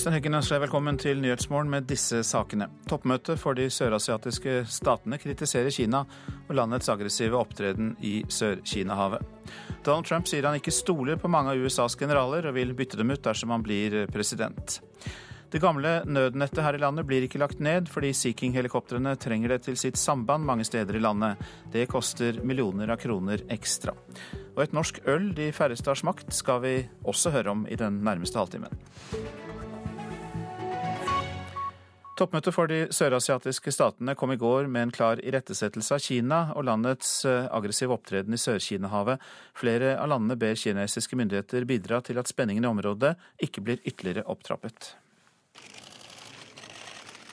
Øystein Heggen ønsker velkommen til Nyhetsmorgen med disse sakene. Toppmøtet for de sørasiatiske statene kritiserer Kina og landets aggressive opptreden i Sør-Kina-havet. Donald Trump sier han ikke stoler på mange av USAs generaler, og vil bytte dem ut dersom han blir president. Det gamle nødnettet her i landet blir ikke lagt ned, fordi Sea King-helikoptrene trenger det til sitt samband mange steder i landet. Det koster millioner av kroner ekstra. Og et norsk øl de færreste har smakt, skal vi også høre om i den nærmeste halvtimen. Toppmøtet for de sørasiatiske statene kom i går med en klar irettesettelse av Kina og landets eh, aggressive opptreden i Sør-Kina-havet. Flere av landene ber kinesiske myndigheter bidra til at spenningen i området ikke blir ytterligere opptrappet.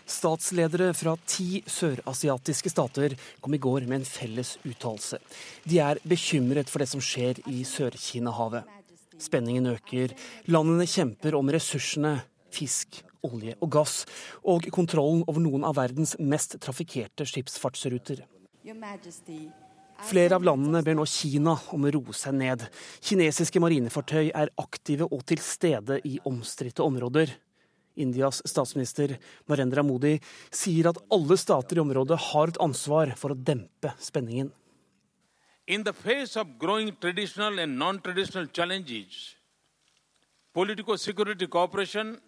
Statsledere fra ti sørasiatiske stater kom i går med en felles uttalelse. De er bekymret for det som skjer i Sør-Kina-havet. Spenningen øker, landene kjemper om ressursene fisk, olje og gass, og kontrollen over noen av verdens mest trafikkerte skipsfartsruter. Flere av landene ber nå Kina om å roe seg ned. Kinesiske marinefartøy er aktive og til stede i omstridte områder. Indias statsminister Narendra Modi sier at alle stater i området har et ansvar for å dempe spenningen. In the face of growing traditional and non-traditional challenges, political security cooperation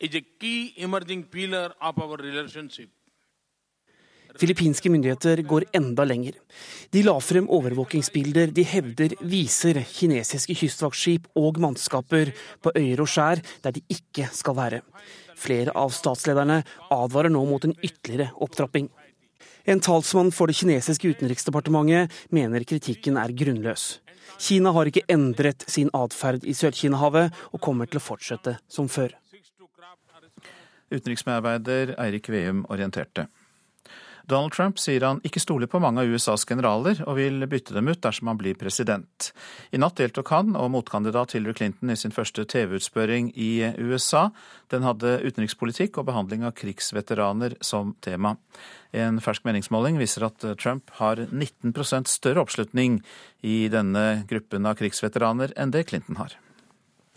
is a key emerging pillar of our relationship. Filippinske myndigheter går enda lenger. De la frem overvåkingsbilder de hevder viser kinesiske kystvaktskip og mannskaper på øyer og skjær der de ikke skal være. Flere av statslederne advarer nå mot en ytterligere opptrapping. En talsmann for det kinesiske utenriksdepartementet mener kritikken er grunnløs. Kina har ikke endret sin atferd i Sør-Kina-havet og kommer til å fortsette som før. Utenriksmedarbeider Eirik Veum orienterte. Donald Trump sier han ikke stoler på mange av USAs generaler, og vil bytte dem ut dersom han blir president. I natt deltok han og motkandidat Hillary Clinton i sin første TV-utspørring i USA. Den hadde utenrikspolitikk og behandling av krigsveteraner som tema. En fersk meningsmåling viser at Trump har 19% større oppslutning i denne gruppen av krigsveteraner enn det Clinton har.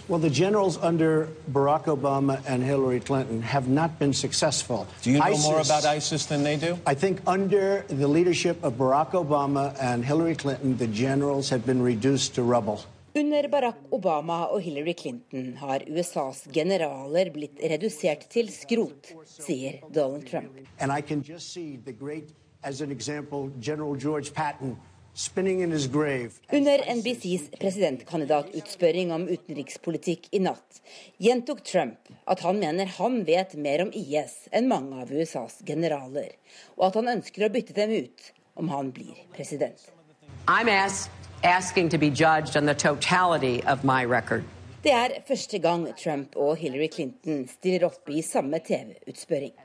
Well, the generals under Barack Obama and Hillary Clinton have not been successful. Do you know ISIS, more about ISIS than they do? I think under the leadership of Barack Obama and Hillary Clinton, the generals have been reduced to rubble. Under Barack Obama og Hillary Clinton har USAs generaler blitt redusert til skrot, sier Donald Trump. And I can just see the great, as an example, General George Patton under NBCs presidentkandidatutspørring om utenrikspolitikk i natt gjentok Trump at han mener han vet mer om IS enn mange av USAs generaler, og at han ønsker å bytte dem ut om han blir president. Det er første gang Trump og Hillary Clinton stiller opp i samme TV-utspørring.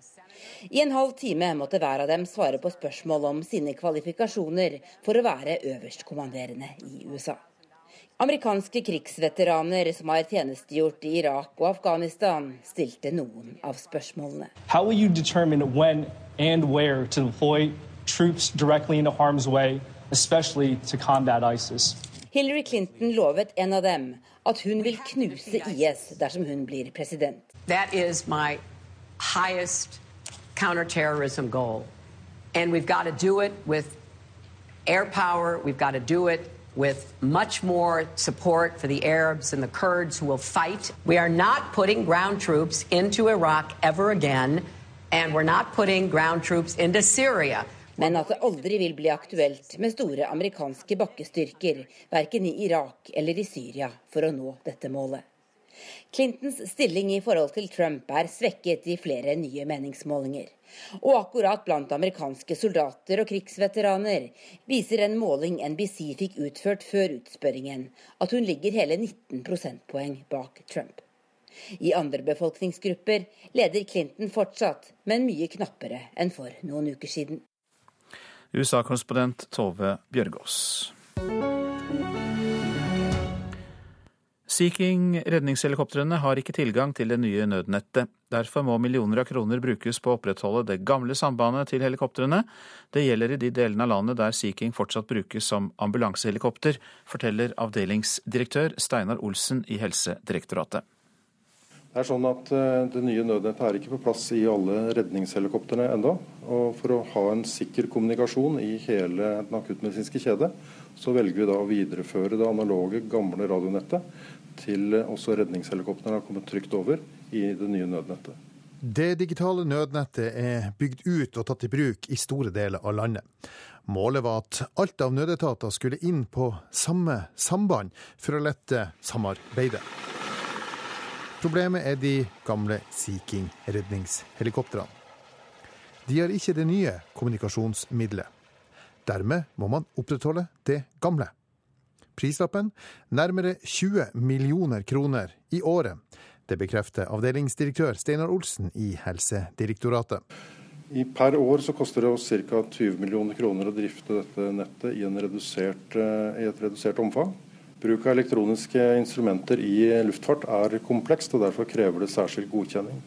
I en halv time måtte hver av dem svare på spørsmål om sine kvalifikasjoner for å være øverstkommanderende i USA. Amerikanske krigsveteraner som har tjenestegjort i Irak og Afghanistan, stilte noen av spørsmålene. How will you determine when and where to deploy troops directly into harm's way, especially to combat ISIS? Hillary Clinton lovet en av dem at hun vil knuse IS dersom hun blir president. That is my highest counterterrorism goal. And we've got to do it with air power, we've got to do it with much more support for the Arabs and the Kurds who will fight. We are not putting ground troops into Iraq ever again, and we're not putting ground troops into Syria. Men at det aldri vil bli aktuelt med store amerikanske bakkestyrker, verken i Irak eller i Syria, for å nå dette målet. Clintons stilling i forhold til Trump er svekket i flere nye meningsmålinger. Og akkurat blant amerikanske soldater og krigsveteraner viser en måling NBC fikk utført før utspørringen, at hun ligger hele 19 prosentpoeng bak Trump. I andre befolkningsgrupper leder Clinton fortsatt, men mye knappere enn for noen uker siden. USA-korrespondent Tove Bjørgaas. Sea King-redningshelikoptrene har ikke tilgang til det nye nødnettet. Derfor må millioner av kroner brukes på å opprettholde det gamle sambandet til helikoptrene. Det gjelder i de delene av landet der Sea King fortsatt brukes som ambulansehelikopter, forteller avdelingsdirektør Steinar Olsen i Helsedirektoratet. Det er sånn at eh, Det nye nødnettet er ikke på plass i alle redningshelikoptrene ennå. Og For å ha en sikker kommunikasjon i hele den akuttmedisinske kjede, så velger vi da å videreføre det analoge, gamle radionettet til også redningshelikoptrene har kommet trygt over i det nye nødnettet. Det digitale nødnettet er bygd ut og tatt i bruk i store deler av landet. Målet var at alt av nødetater skulle inn på samme samband for å lette samarbeidet. Problemet er de gamle Sea King-redningshelikoptrene. De har ikke det nye kommunikasjonsmiddelet. Dermed må man opprettholde det gamle. Prislappen nærmere 20 millioner kroner i året. Det bekrefter avdelingsdirektør Steinar Olsen i Helsedirektoratet. I per år så koster det oss ca. 20 millioner kroner å drifte dette nettet i, redusert, eh, i et redusert omfang. Bruk av elektroniske instrumenter i luftfart er komplekst, og derfor krever det særskilt godkjenning.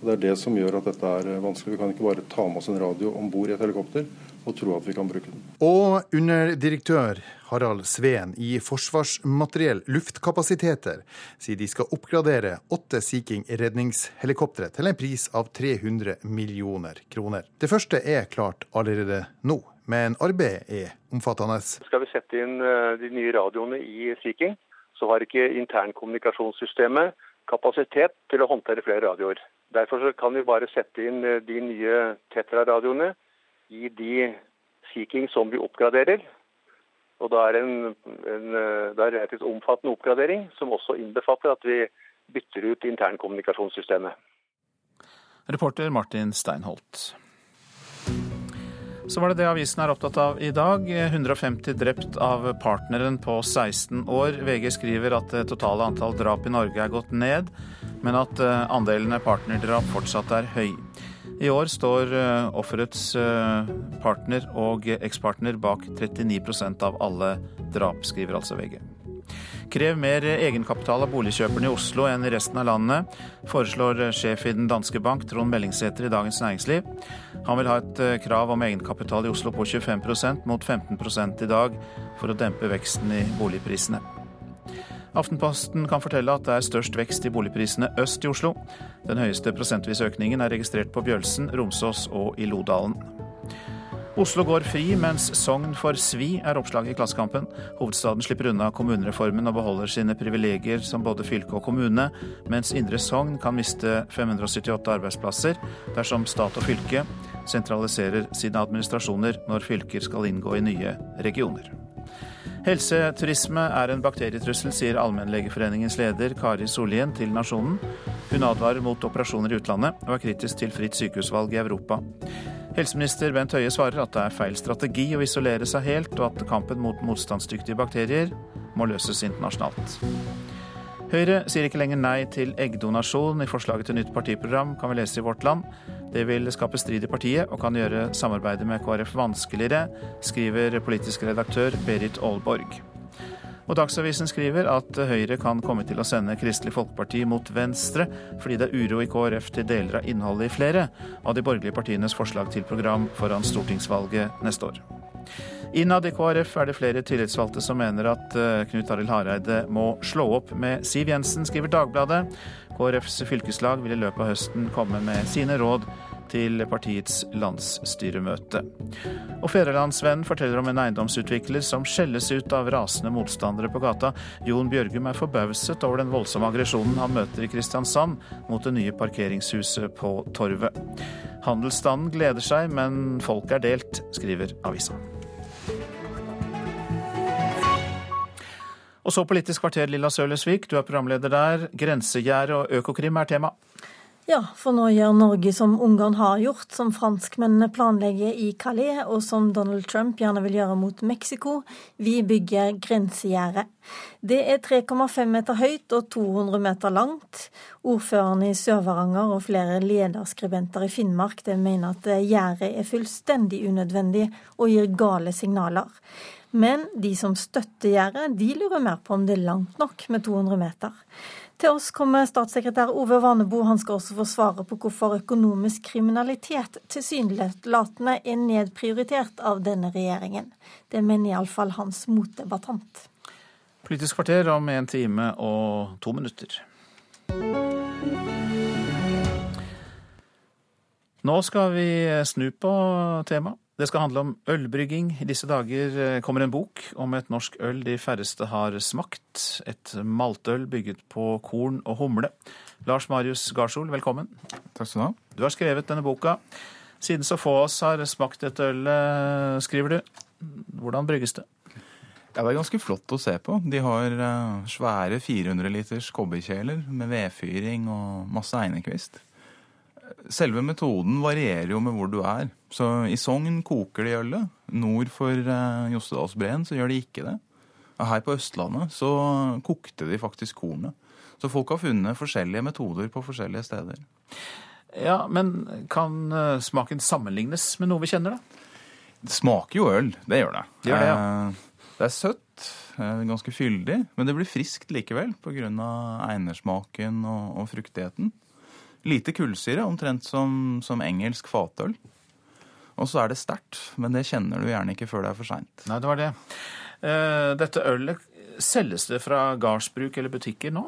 Og Det er det som gjør at dette er vanskelig. Vi kan ikke bare ta med oss en radio om bord i et helikopter og tro at vi kan bruke den. Og underdirektør Harald Sveen i Forsvarsmateriell luftkapasiteter sier de skal oppgradere åtte Sea King redningshelikoptre til en pris av 300 millioner kroner. Det første er klart allerede nå men arbeidet er omfattende. Skal vi sette inn eh, de nye radioene i Sea King, så har ikke internkommunikasjonssystemet kapasitet til å håndtere flere radioer. Derfor kan vi bare sette inn eh, de nye Tetra-radioene i de Sea King som vi oppgraderer. Og da er en, en, eh, det er relativt omfattende oppgradering, som også innbefatter at vi bytter ut internkommunikasjonssystemet. Reporter Martin Steinholt. Så var det det avisen er opptatt av i dag. 150 drept av partneren på 16 år. VG skriver at det totale antall drap i Norge er gått ned, men at andelene andelen partnerdrap fortsatt er høy. I år står eh, offerets eh, partner og ekspartner bak 39% av alle drap, skriver altså VG. Krev mer egenkapital av boligkjøperne i Oslo enn i resten av landet, foreslår sjef i den danske bank Trond Mellingsæter i Dagens Næringsliv. Han vil ha et eh, krav om egenkapital i Oslo på 25% mot 15 i dag, for å dempe veksten i boligprisene. Aftenposten kan fortelle at det er størst vekst i boligprisene øst i Oslo. Den høyeste prosentvise økningen er registrert på Bjølsen, Romsås og i Lodalen. Oslo går fri, mens Sogn får svi, er oppslaget i Klassekampen. Hovedstaden slipper unna kommunereformen og beholder sine privilegier som både fylke og kommune, mens Indre Sogn kan miste 578 arbeidsplasser dersom stat og fylke sentraliserer sine administrasjoner når fylker skal inngå i nye regioner. Helseturisme er en bakterietrussel, sier Allmennlegeforeningens leder Kari Sollien til Nasjonen. Hun advarer mot operasjoner i utlandet og er kritisk til fritt sykehusvalg i Europa. Helseminister Bent Høie svarer at det er feil strategi å isolere seg helt, og at kampen mot motstandsdyktige bakterier må løses internasjonalt. Høyre sier ikke lenger nei til eggdonasjon. I forslaget til nytt partiprogram kan vi lese i Vårt Land. Det vil skape strid i partiet og kan gjøre samarbeidet med KrF vanskeligere, skriver politisk redaktør Berit Aalborg. Og Dagsavisen skriver at Høyre kan komme til å sende Kristelig Folkeparti mot Venstre, fordi det er uro i KrF til deler av innholdet i flere av de borgerlige partienes forslag til program foran stortingsvalget neste år. Innad i KrF er det flere tillitsvalgte som mener at eh, Knut Arild Hareide må slå opp med Siv Jensen, skriver Dagbladet. KrFs fylkeslag vil i løpet av høsten komme med sine råd til partiets landsstyremøte. Og Fedrelandsvennen forteller om en eiendomsutvikler som skjelles ut av rasende motstandere på gata. Jon Bjørgum er forbauset over den voldsomme aggresjonen han møter i Kristiansand mot det nye parkeringshuset på Torvet. Handelsstanden gleder seg, men folk er delt, skriver avisa. Og så Politisk kvarter, Lilla Sølesvik, du er programleder der. Grensegjerde og Økokrim er tema. Ja, for nå gjør Norge som Ungarn har gjort, som franskmennene planlegger i Calais, og som Donald Trump gjerne vil gjøre mot Mexico. Vi bygger grensegjerde. Det er 3,5 meter høyt og 200 meter langt. Ordførerne i Sør-Varanger og flere lederskribenter i Finnmark mener at gjerdet er fullstendig unødvendig og gir gale signaler. Men de som støtter gjerdet, de lurer mer på om det er langt nok med 200 meter. Til oss kommer statssekretær Ove Vanebo. Han skal også få svare på hvorfor økonomisk kriminalitet tilsynelatende er nedprioritert av denne regjeringen. Det mener iallfall hans motdebattant. Politisk kvarter om en time og to minutter. Nå skal vi snu på temaet. Det skal handle om ølbrygging. I disse dager eh, kommer en bok om et norsk øl de færreste har smakt. Et maltøl bygget på korn og humle. Lars Marius Garsol, velkommen. Takk skal Du ha. Du har skrevet denne boka. Siden så få av oss har smakt dette ølet, skriver du. Hvordan brygges det? Ja, Det er ganske flott å se på. De har eh, svære 400 liters kobberkjeler med vedfyring og masse einekvist. Selve metoden varierer jo med hvor du er. Så I Sogn koker de ølet. Nord for eh, Jostedalsbreen så gjør de ikke det. Her på Østlandet så kokte de faktisk kornet. Så folk har funnet forskjellige metoder på forskjellige steder. Ja, Men kan uh, smaken sammenlignes med noe vi kjenner, da? Det smaker jo øl. Det gjør det. Det, gjør det, ja. uh, det er søtt, ganske fyldig, men det blir friskt likevel pga. einersmaken og, og fruktigheten. Lite kullsyre, omtrent som, som engelsk fatøl. Og så er det sterkt, men det kjenner du gjerne ikke før det er for seint. Nei, det var det. Uh, dette ølet, selges det fra gardsbruk eller butikker nå?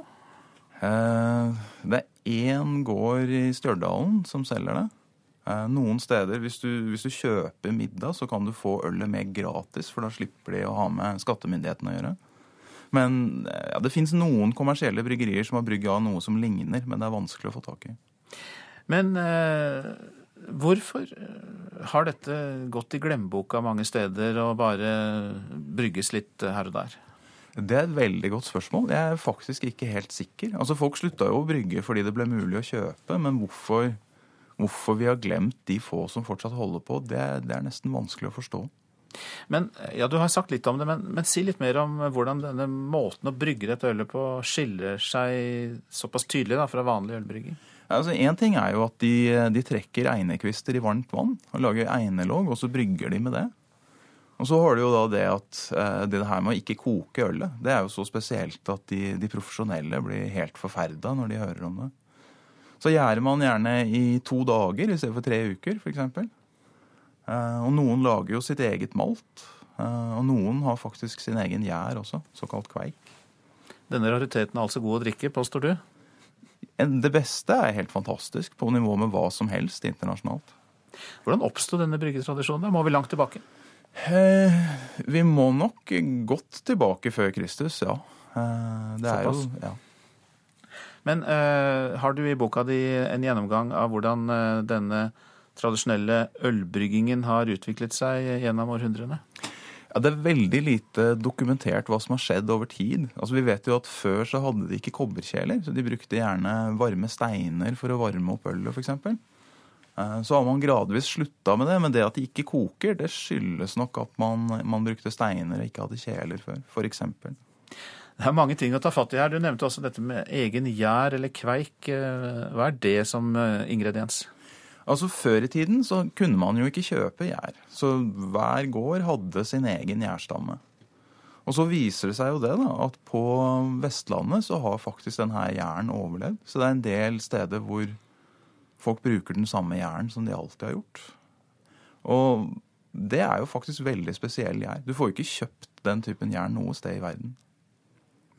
Uh, det er én gård i Stjørdalen som selger det. Uh, noen steder, hvis du, hvis du, kjøper middag, så kan du få ølet med gratis, for da slipper de å ha med skattemyndighetene å gjøre. Men ja, det fins noen kommersielle bryggerier som har brygga noe som ligner, men det er vanskelig å få tak i. Men eh, hvorfor har dette gått i glemmeboka mange steder og bare brygges litt her og der? Det er et veldig godt spørsmål. Jeg er faktisk ikke helt sikker. Altså Folk slutta jo å brygge fordi det ble mulig å kjøpe, men hvorfor, hvorfor vi har glemt de få som fortsatt holder på, det, det er nesten vanskelig å forstå. Men, ja, Du har sagt litt om det, men, men, si litt mer om hvordan denne måten å brygge dette ølet på skiller seg såpass tydelig da, fra vanlig ølbrygging? Altså, en ting er jo at de, de trekker einekvister i varmt vann og lager einelåg, og så brygger de med det. Og så har du jo da det at eh, det her med å ikke koke ølet, det er jo så spesielt at de, de profesjonelle blir helt forferda når de hører om det. Så gjærer man gjerne i to dager i stedet for tre uker, f.eks. Eh, og noen lager jo sitt eget malt. Eh, og noen har faktisk sin egen gjær også, såkalt kveik. Denne rariteten er altså god å drikke, påstår du? Det beste er helt fantastisk, på nivå med hva som helst internasjonalt. Hvordan oppsto denne bryggetradisjonen? Må vi langt tilbake? Eh, vi må nok godt tilbake før Kristus, ja. Eh, det er Såpass. jo ja. Men eh, har du i boka di en gjennomgang av hvordan denne tradisjonelle ølbryggingen har utviklet seg gjennom århundrene? Ja, Det er veldig lite dokumentert hva som har skjedd over tid. Altså, Vi vet jo at Før så hadde de ikke kobberkjeler, så de brukte gjerne varme steiner for å varme opp ølet f.eks. Eh, så har man gradvis slutta med det, men det at de ikke koker, det skyldes nok at man, man brukte steiner og ikke hadde kjeler før, f.eks. Det er mange ting å ta fatt i her. Du nevnte også dette med egen gjær eller kveik. Eh, hva er det som eh, ingrediens? Altså Før i tiden så kunne man jo ikke kjøpe gjær. Så hver gård hadde sin egen gjærstamme. Og så viser det seg jo det da, at på Vestlandet så har faktisk denne gjæren overlevd. Så det er en del steder hvor folk bruker den samme gjæren som de alltid har gjort. Og det er jo faktisk veldig spesiell gjær. Du får jo ikke kjøpt den typen jern noe sted i verden.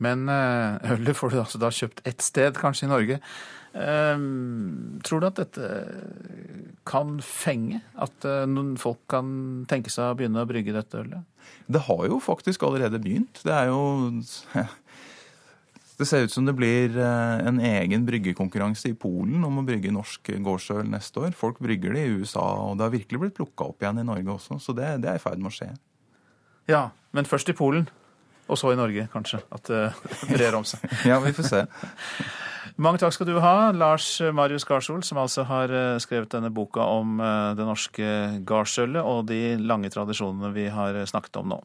Men eh, ølet får du altså da kjøpt ett sted, kanskje i Norge. Um, tror du at dette kan fenge? At uh, noen folk kan tenke seg å begynne å brygge dette ølet? Det har jo faktisk allerede begynt. Det er jo Det ser ut som det blir en egen bryggekonkurranse i Polen om å brygge norsk gårdsøl neste år. Folk brygger det i USA, og det har virkelig blitt plukka opp igjen i Norge også. Så det, det er i ferd med å skje. Ja, men først i Polen. Og så i Norge, kanskje. At det brer om seg. ja, vi får se. Mange takk skal du ha, Lars Marius Garsol, som altså har eh, skrevet denne boka om eh, det norske gardsølvet og de lange tradisjonene vi har snakket om nå.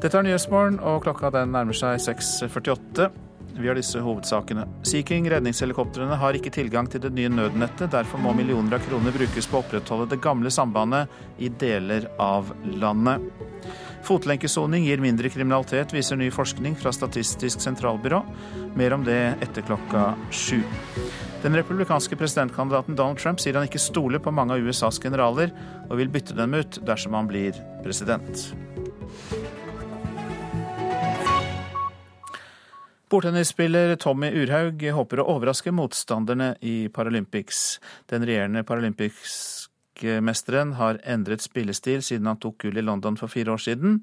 Dette er Nyhetsmorgen, og klokka den nærmer seg 6.48. Vi har disse hovedsakene. Sea King redningshelikoptrene har ikke tilgang til det nye nødnettet. Derfor må millioner av kroner brukes på å opprettholde det gamle sambandet i deler av landet. Fotlenkesoning gir mindre kriminalitet, viser ny forskning fra Statistisk sentralbyrå. Mer om det etter klokka sju. Den republikanske presidentkandidaten Donald Trump sier han ikke stoler på mange av USAs generaler, og vil bytte dem ut dersom han blir president. Bordtennisspiller Tommy Urhaug håper å overraske motstanderne i Paralympics. Den regjerende paralympicsmesteren har endret spillestil siden han tok gull i London for fire år siden.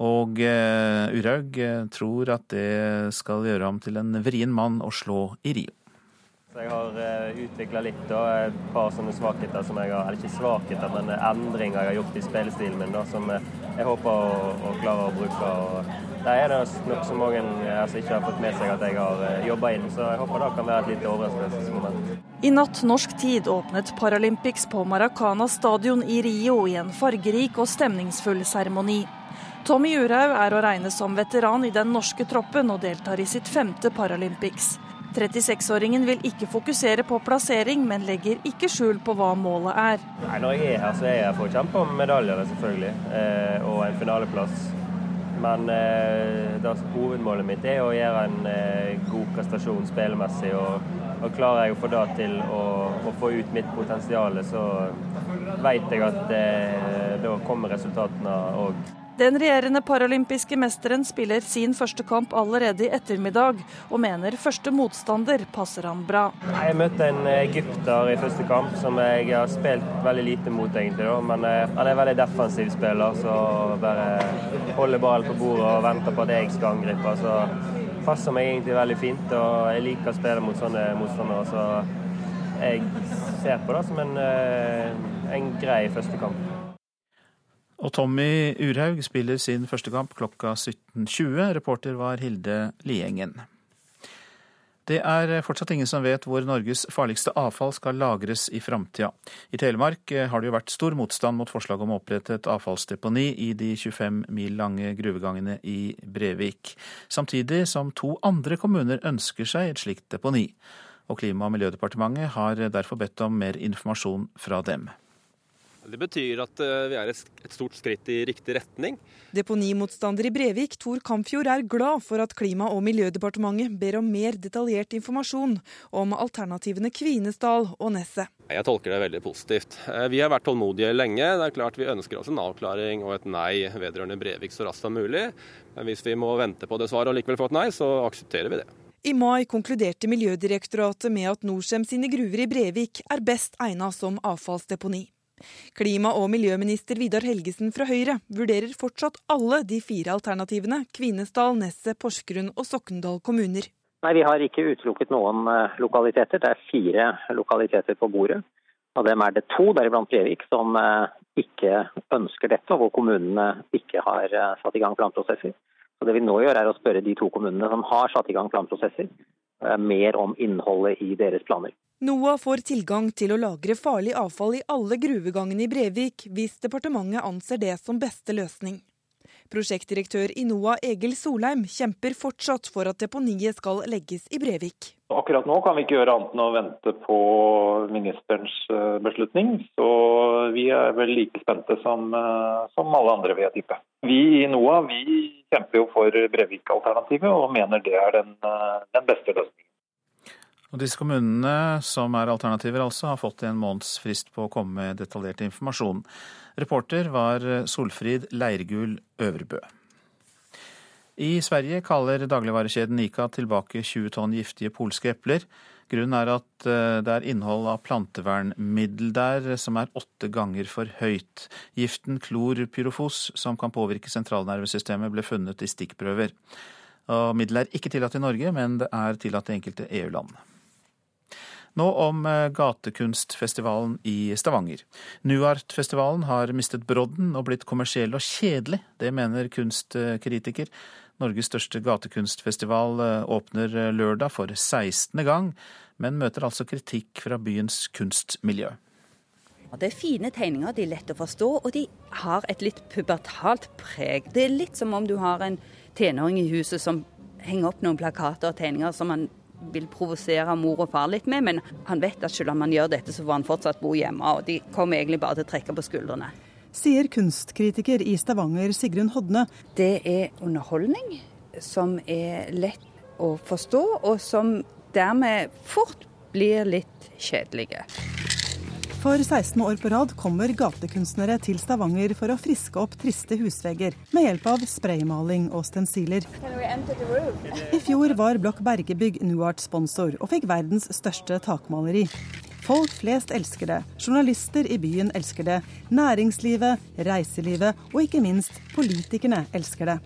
Og uh, Urhaug eh, tror at det skal gjøre ham til en vrien mann å slå i Rio. Så jeg har uh, utvikla litt da, et par sånne svakheter som jeg har, eller ikke svakheter, men endringer jeg har gjort i spillestilen min, da, som jeg håper å, å klare å bruke. Og der er det nok så mange som ikke har fått med seg at jeg har jobba inn, så jeg håper det kan være et lite overraskelsesmoment. I natt norsk tid åpnet Paralympics på Maracana stadion i Rio i en fargerik og stemningsfull seremoni. Tommy Jurhaug er å regne som veteran i den norske troppen og deltar i sitt femte Paralympics. 36-åringen vil ikke fokusere på plassering, men legger ikke skjul på hva målet er. Nei, når jeg er her, så er jeg for å kjempe om medaljer, selvfølgelig, eh, og en finaleplass. Men eh, da, hovedmålet mitt er å gjøre en eh, god prestasjon spillemessig. Og, og, klarer jeg å få det til å, å få ut mitt potensial, så vet jeg at eh, da kommer resultatene òg. Den regjerende paralympiske mesteren spiller sin første kamp allerede i ettermiddag, og mener første motstander passer han bra. Jeg møtte en egypter i første kamp som jeg har spilt veldig lite mot, egentlig. Da. Men eh, han er en veldig defensiv spiller, så bare holder ballen på bordet og venter på at jeg skal angripe. Så passer meg egentlig veldig fint, og jeg liker å spille mot sånne motstandere. Så jeg ser på det som en, eh, en grei første kamp. Og Tommy Urhaug spiller sin første kamp klokka 17.20. Reporter var Hilde Liengen. Det er fortsatt ingen som vet hvor Norges farligste avfall skal lagres i framtida. I Telemark har det jo vært stor motstand mot forslaget om å opprette et avfallsdeponi i de 25 mil lange gruvegangene i Brevik, samtidig som to andre kommuner ønsker seg et slikt deponi. Og Klima- og miljødepartementet har derfor bedt om mer informasjon fra dem. Det betyr at eh, vi er et stort skritt i riktig retning. Deponimotstander i Brevik, Tor Kampfjord, er glad for at Klima- og miljødepartementet ber om mer detaljert informasjon om alternativene Kvinesdal og Nesset. Jeg tolker det veldig positivt. Eh, vi har vært tålmodige lenge. Det er klart Vi ønsker oss en avklaring og et nei vedrørende Brevik så raskt som mulig. Men hvis vi må vente på det svaret og likevel få et nei, så aksepterer vi det. I mai konkluderte Miljødirektoratet med at Norcem sine gruver i Brevik er best egnet som avfallsdeponi. Klima- og miljøminister Vidar Helgesen fra Høyre vurderer fortsatt alle de fire alternativene Kvinesdal, Nesset, Porsgrunn og Sokndal kommuner. Nei, Vi har ikke utelukket noen eh, lokaliteter. Det er fire lokaliteter på bordet. Av dem er det to, deriblant Brevik, som eh, ikke ønsker dette, og hvor kommunene ikke har eh, satt i gang planprosesser. Så det vi nå gjør er å spørre de to kommunene som har satt i gang planprosesser, mer om innholdet i deres planer. NOAH får tilgang til å lagre farlig avfall i alle gruvegangene i Brevik, hvis departementet anser det som beste løsning. Prosjektdirektør i NOAH Egil Solheim kjemper fortsatt for at deponiet skal legges i Brevik. Akkurat nå kan vi ikke gjøre annet enn å vente på ministerens eh, beslutning. Så vi er vel like spente som, eh, som alle andre, vil jeg tippe. Vi i NOAH vi kjemper jo for Brevik-alternativet og mener det er den, eh, den beste løsningen. Og disse kommunene, som er alternativer altså, har fått en måneds frist på å komme med detaljert informasjon. Reporter var Solfrid Leirgul Øvrebø. I Sverige kaller dagligvarekjeden Ica tilbake 20 tonn giftige polske epler. Grunnen er at eh, det er innhold av plantevernmiddel der som er åtte ganger for høyt. Giften klorpyrofos, som kan påvirke sentralnervesystemet, ble funnet i stikkprøver. Og Middelet er ikke tillatt i Norge, men det er tillatt i enkelte EU-land. Nå om eh, gatekunstfestivalen i Stavanger. Nuart-festivalen har mistet brodden og blitt kommersiell og kjedelig. Det mener kunstkritiker. Norges største gatekunstfestival eh, åpner eh, lørdag for 16. gang, men møter altså kritikk fra byens kunstmiljø. Det er fine tegninger, de er lette å forstå, og de har et litt pubertalt preg. Det er litt som om du har en tenåring i huset som henger opp noen plakater og tegninger som han vil provosere mor og far litt med, men han vet at selv om han gjør dette, så får han fortsatt bo hjemme. Og de kommer egentlig bare til å trekke på skuldrene. Sier kunstkritiker i Stavanger Sigrun Hodne. Det er underholdning som er lett å forstå, og som dermed fort blir litt kjedelige. For 16 år på rad kommer gatekunstnere til Stavanger for å friske opp triste husvegger med hjelp av spraymaling og stensiler. I fjor var Blokk Bergebygg Nuart sponsor og fikk verdens største takmaleri. Folk flest elsker det, journalister i byen elsker det, næringslivet, reiselivet og ikke minst politikerne elsker det.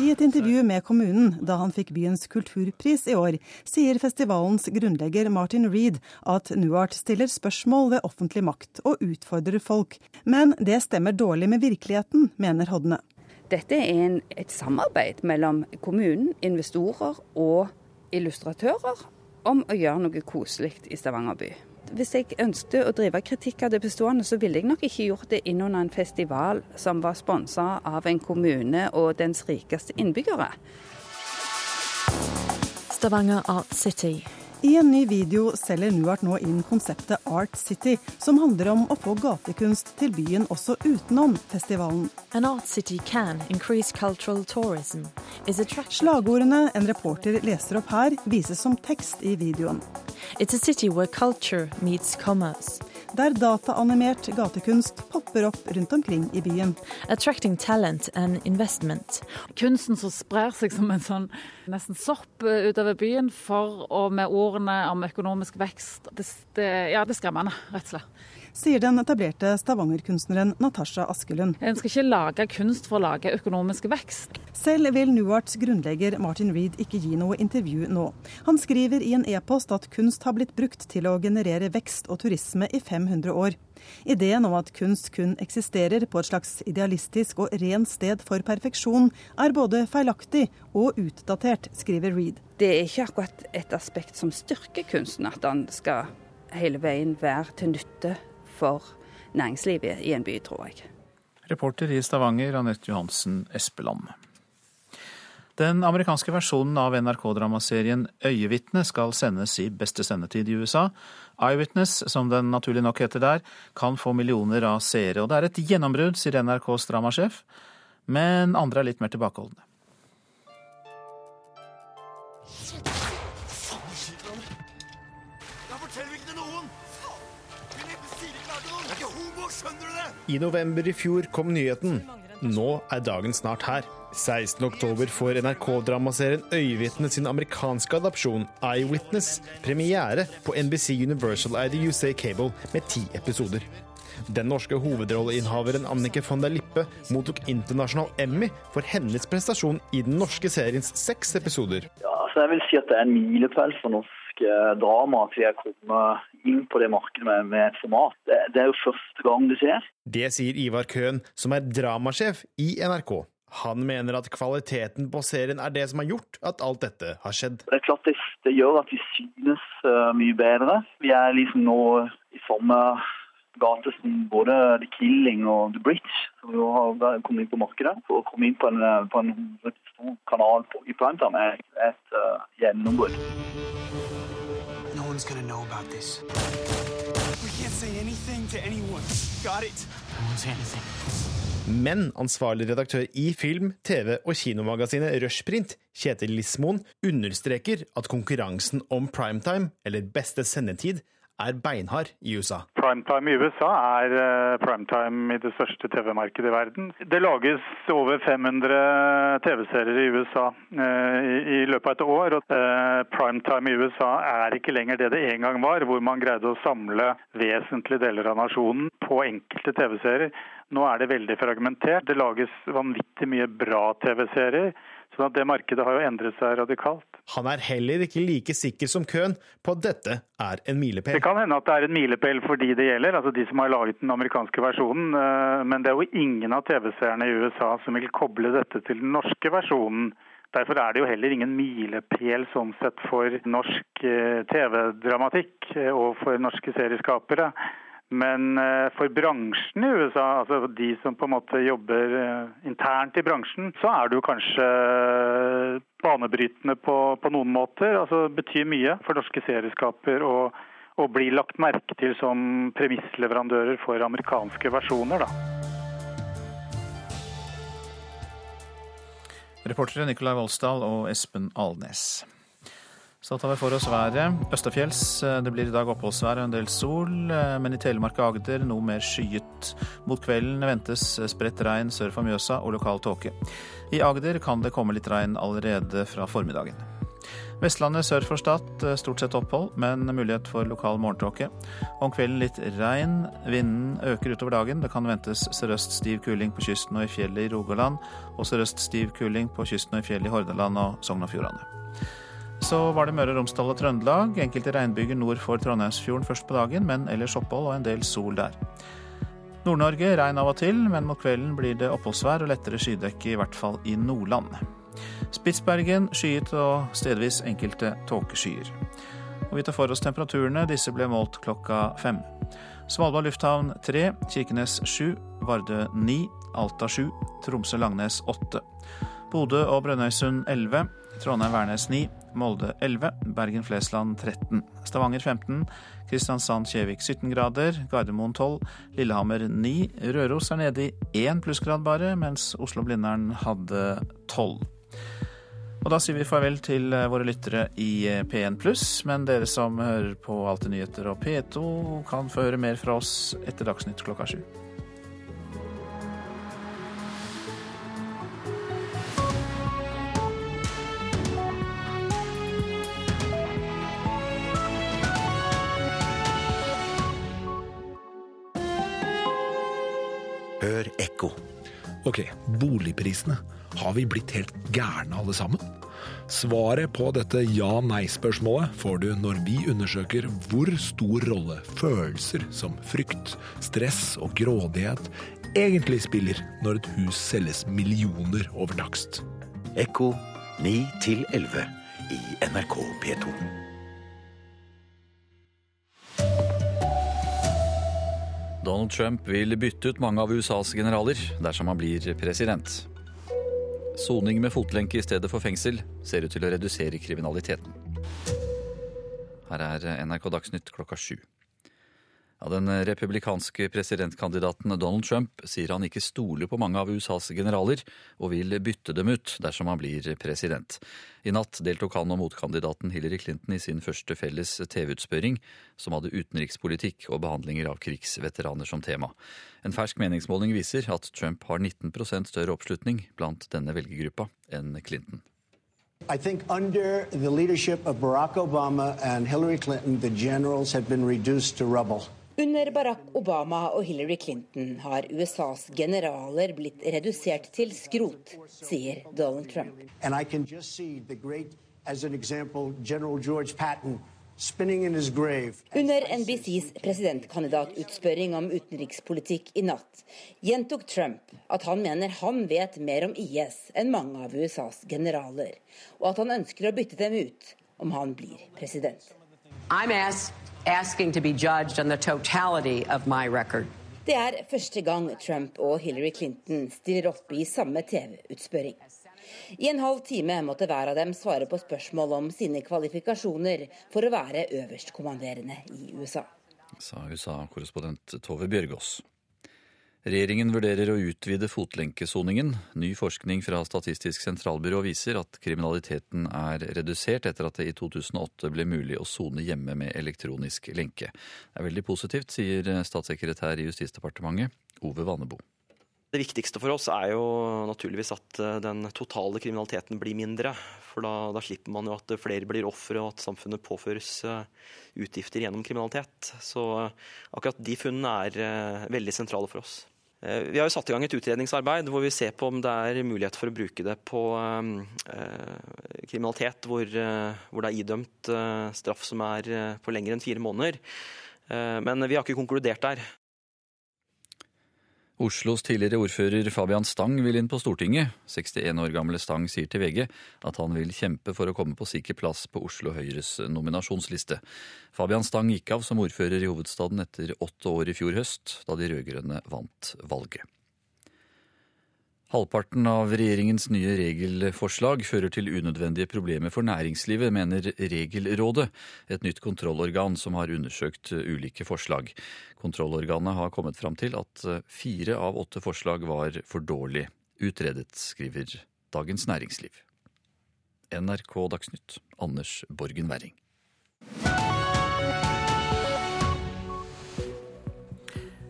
I et intervju med kommunen da han fikk byens kulturpris i år, sier festivalens grunnlegger Martin Reed at Nuart stiller spørsmål ved offentlig makt og utfordrer folk. Men det stemmer dårlig med virkeligheten, mener Hodne. Dette er en, et samarbeid mellom kommunen, investorer og illustratører om å gjøre noe koselig i Stavanger by. Hvis jeg ønsket å drive kritikk av det bestående, så ville jeg nok ikke gjort det innunder en festival som var sponsa av en kommune og dens rikeste innbyggere. Stavanger Art City i en ny video selger Nuart nå inn konseptet Art City, som handler om å få gatekunst til byen også utenom festivalen. Slagordene en reporter leser opp her, vises som tekst i videoen. It's a city where culture meets commerce der dataanimert gatekunst popper opp rundt omkring i byen. Attracting talent and investment. Kunsten som sprer seg som en sånn nesten sopp eh, utover byen for og med ordene om økonomisk vekst. Det, det, ja, det er skremmende, rett og slett sier den etablerte stavangerkunstneren Natasha Askelund. En skal ikke lage kunst for å lage økonomisk vekst. Selv vil Nuarts grunnlegger Martin Reed ikke gi noe intervju nå. Han skriver i en e-post at kunst har blitt brukt til å generere vekst og turisme i 500 år. Ideen om at kunst kun eksisterer på et slags idealistisk og rent sted for perfeksjon, er både feilaktig og utdatert, skriver Reed. Det er ikke akkurat et aspekt som styrker kunsten, at den skal hele veien være til nytte for næringslivet i en by, tror jeg. Reporter i Stavanger, Anette Johansen Espeland. Den amerikanske versjonen av NRK-dramaserien Øyevitne skal sendes i beste sendetid i USA. Eyewitness, som den naturlig nok heter der, kan få millioner av seere. Og det er et gjennombrudd, sier NRKs dramasjef. Men andre er litt mer tilbakeholdne. I november i fjor kom nyheten. Nå er dagen snart her. 16.10 får NRK-dramaserien Øyevitne sin amerikanske adopsjon Eyewitness premiere på NBC Universal ID UC Cable med ti episoder. Den norske hovedrolleinnehaveren Annike von der Lippe mottok internasjonal Emmy for hennes prestasjon i den norske seriens seks episoder. Ja, så jeg vil si at det er en milepæl for norsk drama at vi er kommet inn på det markedet med, med et format. Det, det, er jo første gang det skjer. Det sier Ivar Køhn, som er dramasjef i NRK. Han mener at kvaliteten på serien er det som har gjort at alt dette har skjedd. Det er klart det, det gjør at vi synes uh, mye bedre. Vi er liksom nå i samme gate som både The Killing og The Bridge, som jo har kommet inn på markedet. For å komme inn på en, på en stor kanal på, i primetime er et uh, gjennombrudd one's gonna know about this. We can't say anything to anyone. Got it? I won't say anything. Men ansvarlig redaktør i film-, TV- og kinomagasinet Rushprint, Kjetil Lismoen, understreker at konkurransen om primetime, eller beste sendetid, er beinhard i USA. Primetime i USA er uh, primetime i det største TV-markedet i verden. Det lages over 500 TV-serier i USA uh, i, løpet av et år. og uh, Primetime i USA er ikke lenger det det en gang var, hvor man greide å samle vesentlige deler av nasjonen på enkelte TV-serier. Nå er det veldig fragmentert. Det lages vanvittig mye bra TV-serier. Så det markedet har jo endret seg radikalt. Han er heller ikke like sikker som Køhn på at dette er en milepæl. Det kan hende at det er en milepæl for de det gjelder, altså de som har laget den amerikanske versjonen. Eh, men det er jo ingen av TV-seerne i USA som vil koble dette til den norske versjonen. Derfor er det jo heller ingen milepæl sånn sett for norsk eh, TV-dramatikk eh, og for norske serieskapere. Men eh, for bransjen i USA, altså de som på en måte jobber eh, internt i bransjen, så er det jo kanskje eh, banebrytende på, på noen måter. Altså betyr mye for norske serieskaper å, å bli lagt merke til som premissleverandører for amerikanske versjoner, da. Reportere Nikolai Volsdal og Espen Alnes. Så tar vi for oss været. Østafjells. Eh, det blir i dag oppholdsvær og en del sol, eh, men i Telemark og Agder noe mer skyet. Mot kvelden ventes spredt regn sør for Mjøsa og lokal tåke. I Agder kan det komme litt regn allerede fra formiddagen. Vestlandet sør for Stad stort sett opphold, men mulighet for lokal morgentåke. Om kvelden litt regn. Vinden øker utover dagen. Det kan ventes sørøst stiv kuling på kysten og i fjellet i Rogaland, og sørøst stiv kuling på kysten og i fjellet i Hordaland og Sogn og Fjordane. Så var det Møre og Romsdal og Trøndelag. Enkelte regnbyger nord for Trondheimsfjorden først på dagen, men ellers opphold og en del sol der. Nord-Norge regn av og til, men mot kvelden blir det oppholdsvær og lettere skydekke, i hvert fall i Nordland. Spitsbergen skyet og stedvis enkelte tåkeskyer. Og vi tar for oss temperaturene. Disse ble målt klokka fem. Svalbard lufthavn tre, Kirkenes sju, Vardø ni, Alta sju, Tromsø-Langnes åtte. Bodø og Brønnøysund elleve, Trondheim-Værnes 9. Molde 11, Bergen-Flesland 13, Stavanger 15, Kristiansand-Kjevik 17 grader, Gardermoen 12, Lillehammer 9, Røros er nede i én plussgrad bare, mens Oslo-Blindern hadde 12. Og da sier vi farvel til eh, våre lyttere i eh, P1 pluss, men dere som hører på Alltid nyheter og P2, kan få høre mer fra oss etter Dagsnytt klokka sju. Hør ekko. Ok, boligprisene. Har vi blitt helt gærne alle sammen? Svaret på dette ja-nei-spørsmålet får du når vi undersøker hvor stor rolle følelser som frykt, stress og grådighet egentlig spiller når et hus selges millioner over takst. Ekko 9 11 i NRK P2. Donald Trump vil bytte ut mange av USAs generaler dersom han blir president. Soning med fotlenke i stedet for fengsel ser ut til å redusere kriminaliteten. Her er NRK Dagsnytt klokka sju. Ja, den republikanske presidentkandidaten Donald Trump sier han ikke stoler på mange av USAs generaler, og vil bytte dem ut dersom han blir president. I natt deltok han og motkandidaten Hillary Clinton i sin første felles TV-utspørring, som hadde utenrikspolitikk og behandlinger av krigsveteraner som tema. En fersk meningsmåling viser at Trump har 19% større oppslutning blant denne velgergruppa enn Clinton. I think under the leadership of Barack Obama and Hillary Clinton, the generals have been reduced to rubble. Under Barack Obama og Hillary Clinton har USAs generaler blitt redusert til skrot, sier Donald Trump. Under NBCs presidentkandidatutspørring om utenrikspolitikk i natt gjentok Trump at han mener han vet mer om IS enn mange av USAs generaler, og at han ønsker å bytte dem ut om han blir president. I'm asked asking to be judged on the totality of my record. Det er første gang Trump og Hillary Clinton stiller opp i samme TV-utspørring. I en halv time måtte hver av dem svare på spørsmål om sine kvalifikasjoner for å være øverstkommanderende i USA. Sa USA-korrespondent Tove Bjørgaas. Regjeringen vurderer å utvide fotlenkesoningen. Ny forskning fra Statistisk sentralbyrå viser at kriminaliteten er redusert etter at det i 2008 ble mulig å sone hjemme med elektronisk lenke. Det er veldig positivt, sier statssekretær i Justisdepartementet Ove Vanebo. Det viktigste for oss er jo naturligvis at eh, den totale kriminaliteten blir mindre. For da, da slipper man jo at flere blir ofre og at samfunnet påføres eh, utgifter gjennom kriminalitet. Så eh, akkurat de funnene er veldig sentrale for oss. Eh, vi har jo satt i gang et utredningsarbeid hvor vi ser på om det er mulighet for å bruke det på eh, kriminalitet hvor, eh, hvor, det er idømt eh, straff som er eh, på lenger enn fire måneder. Eh, men vi har ikke konkludert der. Oslos tidligere ordfører Fabian Stang vil inn på Stortinget. 61 år gamle Stang sier til VG at han vil kjempe for å komme på sikker plass på Oslo Høyres nominasjonsliste. Fabian Stang gikk av som ordfører i hovedstaden etter åtte år i fjor høst, da de rød-grønne vant valget. Halvparten av regjeringens nye regelforslag fører til unødvendige problemer for næringslivet, mener Regelrådet, et nytt kontrollorgan som har undersøkt ulike forslag. Kontrollorganet har kommet fram til at fire av åtte forslag var for dårlig utredet, skriver Dagens Næringsliv. NRK Dagsnytt, Anders Borgen Werring.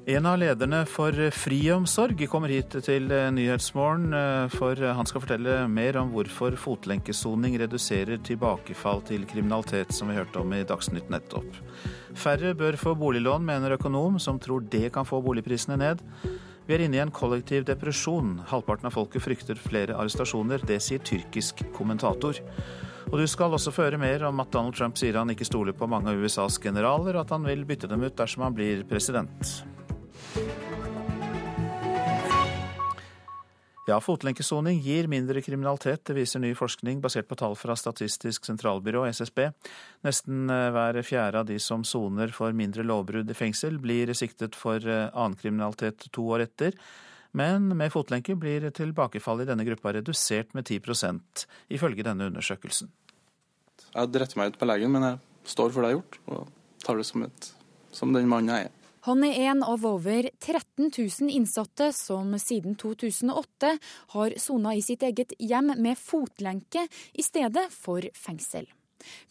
En av lederne for friomsorg kommer hit til Nyhetsmorgen, for han skal fortelle mer om hvorfor fotlenkesoning reduserer tilbakefall til kriminalitet, som vi hørte om i Dagsnytt nettopp. Færre bør få boliglån, mener økonom, som tror det kan få boligprisene ned. Vi er inne i en kollektiv depresjon. Halvparten av folket frykter flere arrestasjoner. Det sier tyrkisk kommentator. Og du skal også føre mer om at Donald Trump sier han ikke stoler på mange av USAs generaler, og at han vil bytte dem ut dersom han blir president. Ja, fotlenkesoning gir mindre kriminalitet, det viser ny forskning basert på tall fra Statistisk sentralbyrå, SSB. Nesten eh, hver fjerde av de som soner for mindre lovbrudd i fengsel, blir siktet for eh, annen kriminalitet to år etter. Men med fotlenke blir tilbakefallet i denne gruppa redusert med 10% ifølge denne undersøkelsen. Jeg driter meg ut på legen, men jeg står for det jeg har gjort, og tar det som, et, som den mannen jeg er. Han er en av over 13 000 innsatte som siden 2008 har sona i sitt eget hjem med fotlenke i stedet for fengsel.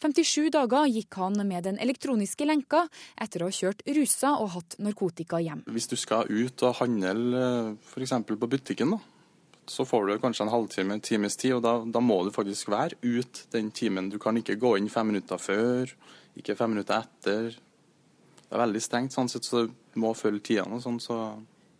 57 dager gikk han med den elektroniske lenka etter å ha kjørt rusa og hatt narkotika hjem. Hvis du skal ut og handle f.eks. på butikken, da, så får du kanskje en halvtime, en times tid, og da, da, må du faktisk være ut den timen. Du kan ikke gå inn fem minutter før, ikke fem minutter etter. Det er veldig strengt, sånn sett, så du må følge tidene sånn, så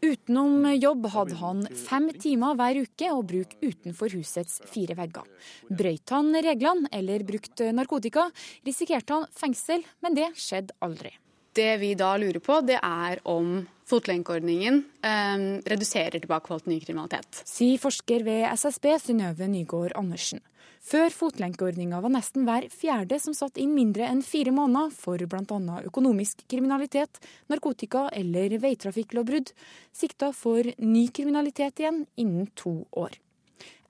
Utenom jobb hadde han fem timer hver uke å bruke utenfor husets fire vegger. Brøyt han reglene eller brukte narkotika, risikerte han fengsel, men det skjedde aldri. Det vi da lurer på, det er om fotlenkeordningen eh, reduserer tilbakeholdt til ny kriminalitet. Sier forsker ved SSB Synnøve Nygård Andersen. Før fotlenkeordninga var nesten hver fjerde som satt inn mindre enn fire måneder for bl.a. økonomisk kriminalitet, narkotika eller veitrafikklovbrudd, sikta for ny kriminalitet igjen innen to år.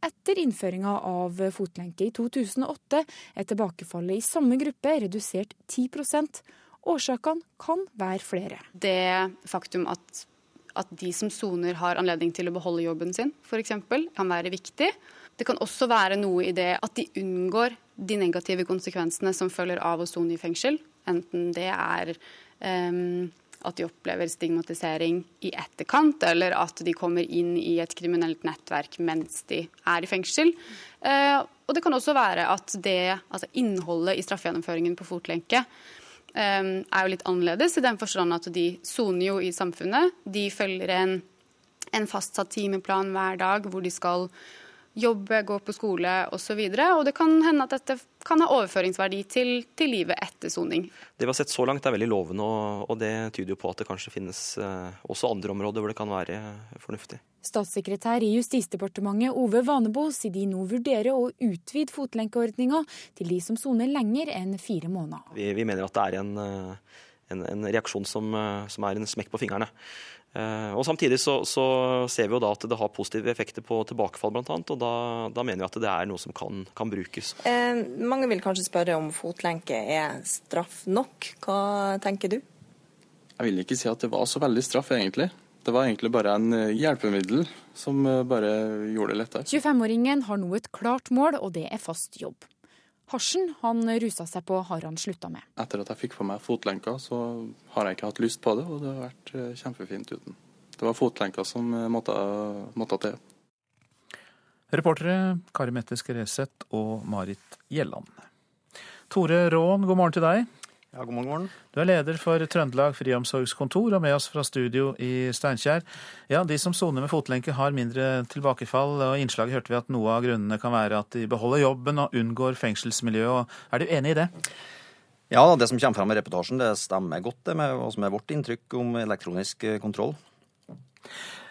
Etter innføringa av fotlenke i 2008 er tilbakefallet i samme gruppe redusert 10 Årsakene kan være flere. Det faktum at, at de som soner har anledning til å beholde jobben sin, f.eks., kan være viktig. Det kan også være noe i det at de unngår de negative konsekvensene som følger av å sone i fengsel. Enten det er um, at de opplever stigmatisering i etterkant, eller at de kommer inn i et kriminelt nettverk mens de er i fengsel. Uh, og det kan også være at det, altså innholdet i straffegjennomføringen på fotlenke er jo litt annerledes, i den forstand at de soner jo i samfunnet. De følger en, en fastsatt timeplan hver dag hvor de skal jobbe, gå på skole osv. Og, så og det kan hende at dette kan ha overføringsverdi til, til livet etter soning. Det vi har sett så langt er veldig lovende, og, og det tyder jo på at det kanskje finnes eh, også andre områder hvor det kan være fornuftig. Statssekretær i Justisdepartementet Ove Vanebo sier de nå vurderer å utvide fotlenkeordninga til de som soner lenger enn fire måneder. Vi, vi mener at det er en, eh, en, en reaksjon som, eh, som er en smekk på fingrene. Eh, og Samtidig så, så, ser vi jo da at det har positive effekter på tilbakefall, blant annet, og da, da mener vi at det er noe som kan, kan brukes. Eh, mange vil kanskje spørre om fotlenke er straff nok. Hva tenker du? Jeg vil ikke si at det var så veldig straff, egentlig. Det var egentlig bare en eh, hjelpemiddel som eh, bare gjorde det lettere. 25-åringen har nå et klart mål, og det er fast jobb. Hasjen han rusa seg på, har han slutta med. Etter at jeg fikk på meg fotlenka, så har jeg ikke hatt lyst på det, og det har vært eh, kjempefint uten. Det var fotlenka som måtte, måtte til. Reportere Kari Mette Skreseth og Marit Gjelland. Tore Rån, god morgen til deg. Ja, god morgen, morgen. Du er leder for Trøndelag friomsorgskontor og med oss fra studio i Steinkjer. Ja, De som soner med fotlenke har mindre tilbakefall, og i innslaget hørte vi at noe av grunnene kan være at de beholder jobben og unngår fengselsmiljøet. Er du enig i det? Ja, det som kommer fram i reportasjen det stemmer godt det med hva som er vårt inntrykk om elektronisk kontroll.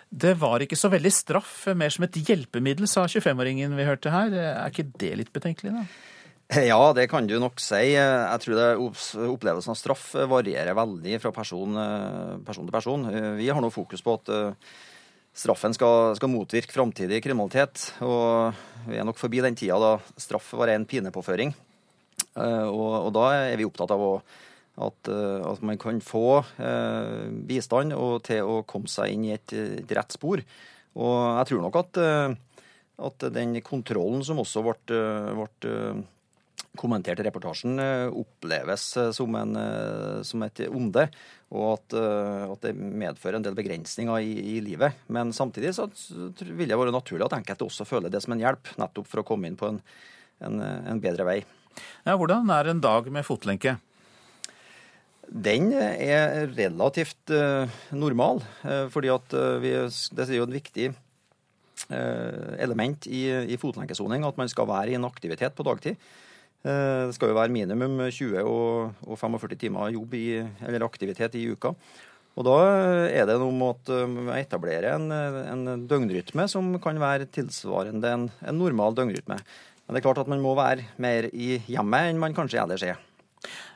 Det var ikke så veldig straff, mer som et hjelpemiddel, sa 25-åringen vi hørte her. Er ikke det litt betenkelig, da? Ja, det kan du nok si. Jeg tror det opplevelsen av straff varierer veldig fra person, person til person. Vi har nå fokus på at eh, straffen skal, skal motvirke framtidig kriminalitet. Og vi er nok forbi den tida da straff var en pinepåføring. Eh, og, og da er vi opptatt av å, at, eh, at, man kan få eh, bistand til å komme seg inn i et, et rett spor. Og jeg tror nok at at den kontrollen som også ble, ble kommentert i reportasjen, oppleves som, en, som et onde. Og at, at, det medfører en del begrensninger i, i, livet. Men samtidig så vil det være naturlig at enkelte også føler det som en hjelp, nettopp for å komme inn på en, en, en bedre vei. Ja, hvordan er en dag med fotlenke? Den er relativt normal. Fordi at vi, det er jo en viktig element i, i fotlenkesoning at man skal være i en aktivitet på dagtid. Det skal jo være minimum 20 og, og 45 timer jobb i, eller aktivitet i uka. Og Da er det noe med at man etablerer en, en døgnrytme som kan være tilsvarende en, en normal døgnrytme. Men det er klart at man må være mer i hjemmet enn man kanskje ellers er.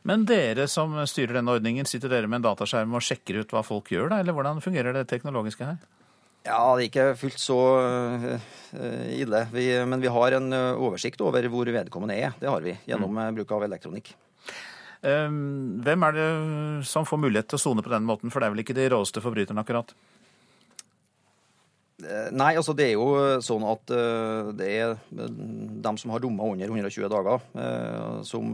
Men dere som styrer denne ordningen, sitter dere med en dataskjerm og sjekker ut hva folk gjør, da? Eller hvordan fungerer det teknologiske her? Ja, det er ikke fullt så uh, ille. Vi, men vi har en uh, oversikt over hvor vedkommende er. Det har vi, gjennom mm. bruk av elektronikk. Um, hvem er det som får mulighet til å sone på den måten, for det er vel ikke de råeste forbryterne, akkurat? Nei, altså det er jo sånn at det er dem som har dommer under 120 dager, som,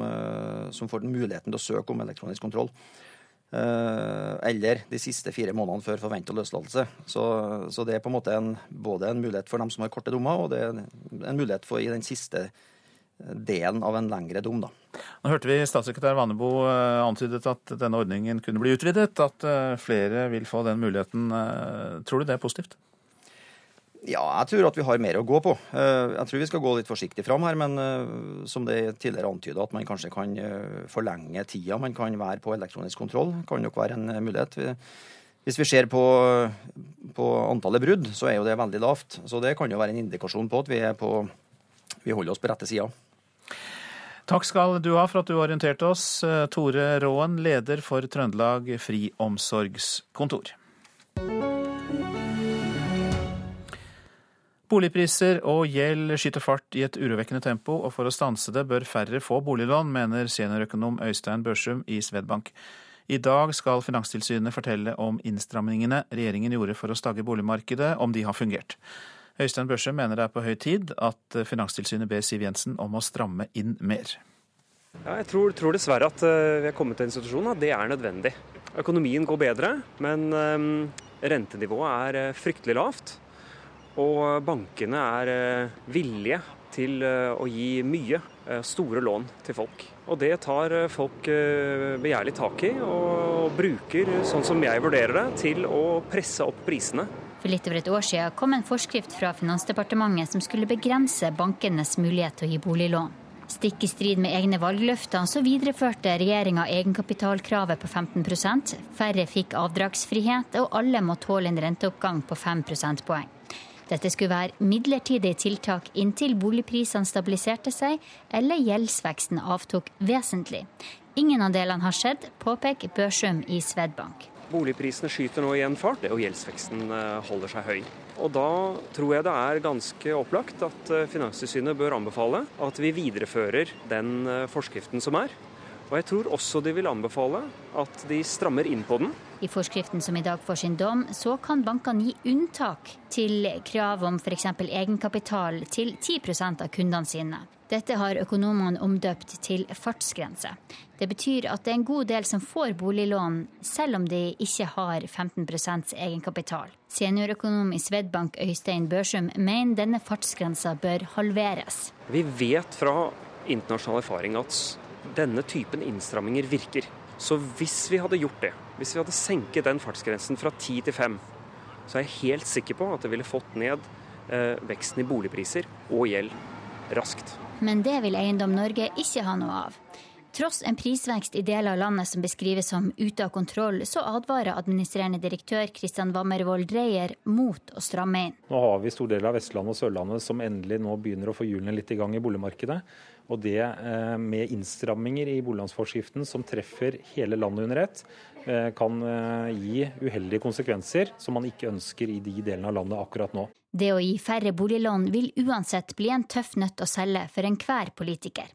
som får muligheten til å søke om elektronisk kontroll. Eller de siste fire månedene før forventa løslatelse. Så, så, det er på en måte en, både en mulighet for dem som har korte dommer, og det er en mulighet for i den siste delen av en lengre dom. Da. Nå hørte vi statssekretær Vannebo antydet at denne ordningen kunne bli utvidet, at flere vil få den muligheten. Tror du det er positivt? Ja, jeg tror at vi har mer å gå på. Eh, jeg tror vi skal gå litt forsiktig fram her, men eh, som det tidligere antyda, at man kanskje kan eh, forlenge tida man kan være på elektronisk kontroll, kan nok være en mulighet. Hvis vi ser på, på antallet brudd, så er jo det veldig lavt. Så det kan jo være en indikasjon på at vi, på, vi holder oss på rette sida. Takk skal du ha for at du orienterte oss, Tore Råen, leder for Trøndelag Friomsorgskontor. Boligpriser og gjeld skyter fart i et urovekkende tempo, og for å stanse det bør færre få boliglån, mener seniorøkonom Øystein Børsum i Svedbank. I dag skal Finanstilsynet fortelle om innstramningene regjeringen gjorde for å stagge boligmarkedet, om de har fungert. Øystein Børsum mener det er på høy tid at Finanstilsynet ber Siv Jensen om å stramme inn mer. Ja, jeg tror, tror, dessverre at eh, vi er kommet til en situasjon at det er nødvendig. Økonomien går bedre, men um, rentenivået er eh, fryktelig lavt. Og bankene er eh, villige til eh, å gi mye eh, store lån til folk. Og det tar folk begjærlig tak i, og bruker, sånn som jeg vurderer det, til å presse opp prisene. For litt over et år siden kom en forskrift fra Finansdepartementet som skulle begrense bankenes mulighet til å gi boliglån. Stikk i strid med egne valgløfter så videreførte regjeringa egenkapitalkravet på 15% Færre fikk avdragsfrihet, og alle må tåle en renteoppgang på 5 prosentpoeng. Dette skulle være midlertidige tiltak inntil boligprisene stabiliserte seg eller gjeldsveksten avtok vesentlig. Ingen av delene har skjedd, påpeker Børsum i Svedbank. Boligprisene skyter nå i en fart, og gjeldsveksten eh, holder seg høy. Og Da tror jeg det er ganske opplagt at eh, Finanstilsynet bør anbefale at vi viderefører den eh, forskriften som er. Og jeg tror også de vil anbefale at de strammer inn på den. I forskriften som i dag får sin dom, så kan bankene gi unntak til krav om f.eks. egenkapital til 10% av kundene sine. Dette har økonomene omdøpt til fartsgrense. Det betyr at det er en god del som får boliglån, selv om de ikke har 15% egenkapital. Seniorøkonom i Svedbank Øystein Børsum mener denne fartsgrensa bør halveres. Vi vet fra internasjonal erfaring at denne typen innstramminger virker. Så hvis vi hadde gjort det, hvis vi hadde senket den fartsgrensen fra 10 til 5, så er jeg helt sikker på at det ville fått ned eh, veksten i boligpriser og gjeld raskt. Men det vil Eiendom Norge ikke ha noe av. Tross en prisvekst i deler av landet som beskrives som ute av kontroll, så advarer administrerende direktør Kristian Wammervold Dreyer mot å stramme inn. Nå har vi stor del av Vestlandet og Sørlandet som endelig nå begynner å få hjulene litt i gang i boligmarkedet. Og det eh, med innstramminger i boliglånsforskriften som treffer hele landet under ett, kan eh, gi uheldige konsekvenser som man ikke ønsker i de delene av landet akkurat nå. Det å gi færre boliglån vil uansett bli en tøff nøtt å selge for enhver politiker.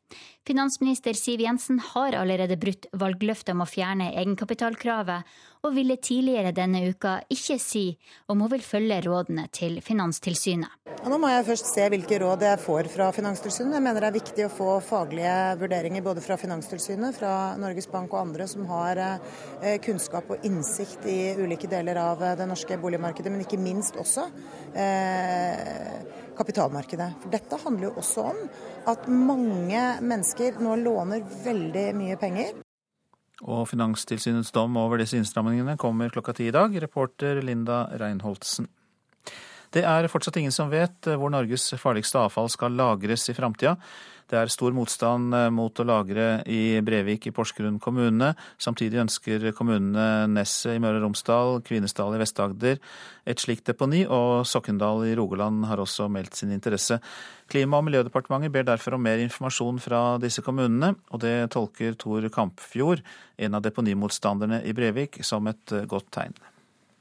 Finansminister Siv Jensen har allerede brutt valgløftet om å fjerne egenkapitalkravet, og ville tidligere denne uka ikke si om hun vil følge rådene til Finanstilsynet. Ja, nå må jeg først se hvilke råd jeg får fra Finanstilsynet. Jeg mener det er viktig å få faglige vurderinger både fra Finanstilsynet, fra Norges Bank og andre som har eh, kunnskap og innsikt i ulike deler av eh, det norske boligmarkedet, men ikke minst også eh, kapitalmarkedet. For dette handler jo også om at mange mennesker nå låner veldig mye penger. Og Finanstilsynets dom over disse innstrammingene kommer klokka ti i dag. Reporter Linda Reinholdsen. Det er fortsatt ingen som vet hvor Norges farligste avfall skal lagres i framtida. Det er stor motstand mot å lagre i Brevik i Porsgrunn kommune. Samtidig ønsker kommunene Nesset i Møre og Romsdal, Kvinesdal i Vest-Agder et slikt deponi, og Sokndal i Rogaland har også meldt sin interesse. Klima- og miljødepartementet ber derfor om mer informasjon fra disse kommunene, og det tolker Tor Kampfjord, en av deponimotstanderne i Brevik, som et godt tegn.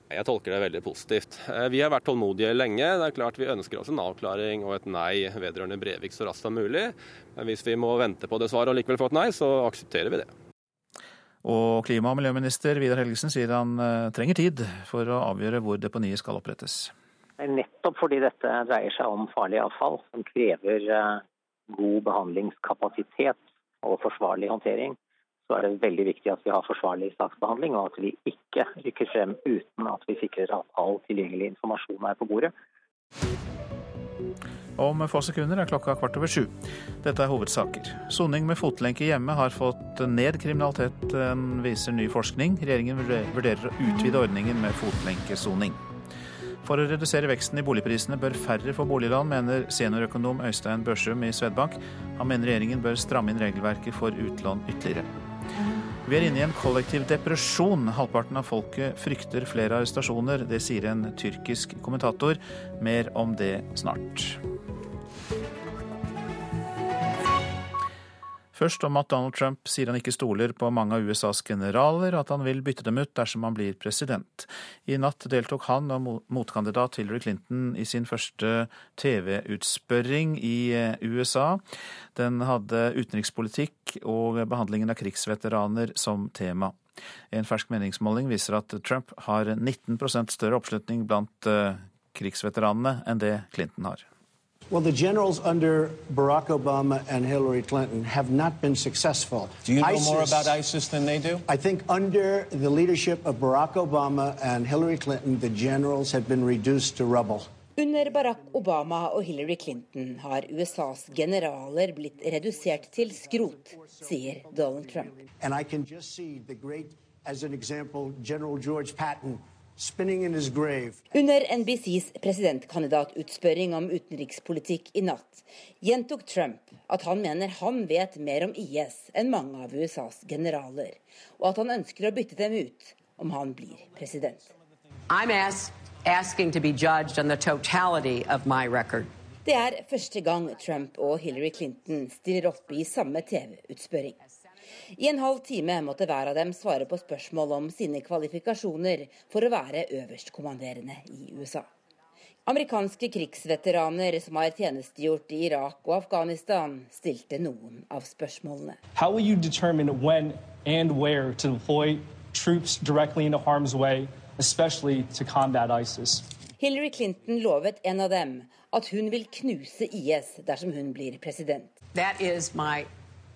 Jeg tolker det veldig positivt. Eh, vi har vært tålmodige lenge. Det er klart Vi ønsker oss en avklaring og et nei vedrørende Brevik så raskt som mulig. Men hvis vi må vente på det svaret og likevel få et nei, så aksepterer vi det. Og klima- og miljøminister Vidar Helgesen sier han eh, trenger tid for å avgjøre hvor deponiet skal opprettes. Nettopp fordi dette dreier seg om farlig avfall som krever eh, god behandlingskapasitet og forsvarlig håndtering, så er det veldig viktig at vi har forsvarlig saksbehandling, og at vi ikke rykker frem uten at vi sikrer at all tilgjengelig informasjon er på bordet. Om få sekunder er klokka kvart over sju. Dette er hovedsaker. Soning med fotlenke hjemme har fått ned kriminaliteten, viser ny forskning. Regjeringen vurderer å utvide ordningen med fotlenkesoning. For å redusere veksten i boligprisene bør færre få boliglån, mener seniorøkonom Øystein Børsum i Svedbank. Han mener regjeringen bør stramme inn regelverket for utlån ytterligere. Vi er inne i en kollektiv depresjon. Halvparten av folket frykter flere arrestasjoner. Det sier en tyrkisk kommentator. Mer om det snart. Først om at Donald Trump sier han ikke stoler på mange av USAs generaler, at han vil bytte dem ut dersom han blir president. I natt deltok han og motkandidat Hillary Clinton i sin første TV-utspørring i eh, USA. Den hadde utenrikspolitikk og behandlingen av krigsveteraner som tema. En fersk meningsmåling viser at Trump har 19 større oppslutning blant eh, krigsveteranene enn det Clinton har. Well, the generals under Barack Obama and Hillary Clinton have not been successful. Do you know ISIS, more about ISIS than they do? I think under the leadership of Barack Obama and Hillary Clinton, the generals have been reduced to rubble. Under Barack Obama og Hillary Clinton har USAs generaler blitt redusert til skrot, sier Donald Trump. And I can just see the great, as an example, General George Patton under NBCs presidentkandidatutspørring om utenrikspolitikk i natt gjentok Trump at han mener han vet mer om IS enn mange av USAs generaler, og at han ønsker å bytte dem ut om han blir president. Det er første gang Trump og Hillary Clinton stiller opp i samme TV-utspørring. I en halv time måtte hver av dem svare på spørsmål om sine kvalifikasjoner for å være øverstkommanderende i USA. Amerikanske krigsveteraner som har tjenestegjort i Irak og Afghanistan, stilte noen av spørsmålene. How will you determine when and where to deploy troops directly into harm's way, especially to combat ISIS? Hillary Clinton lovet en av dem at hun vil knuse IS dersom hun blir president. That is my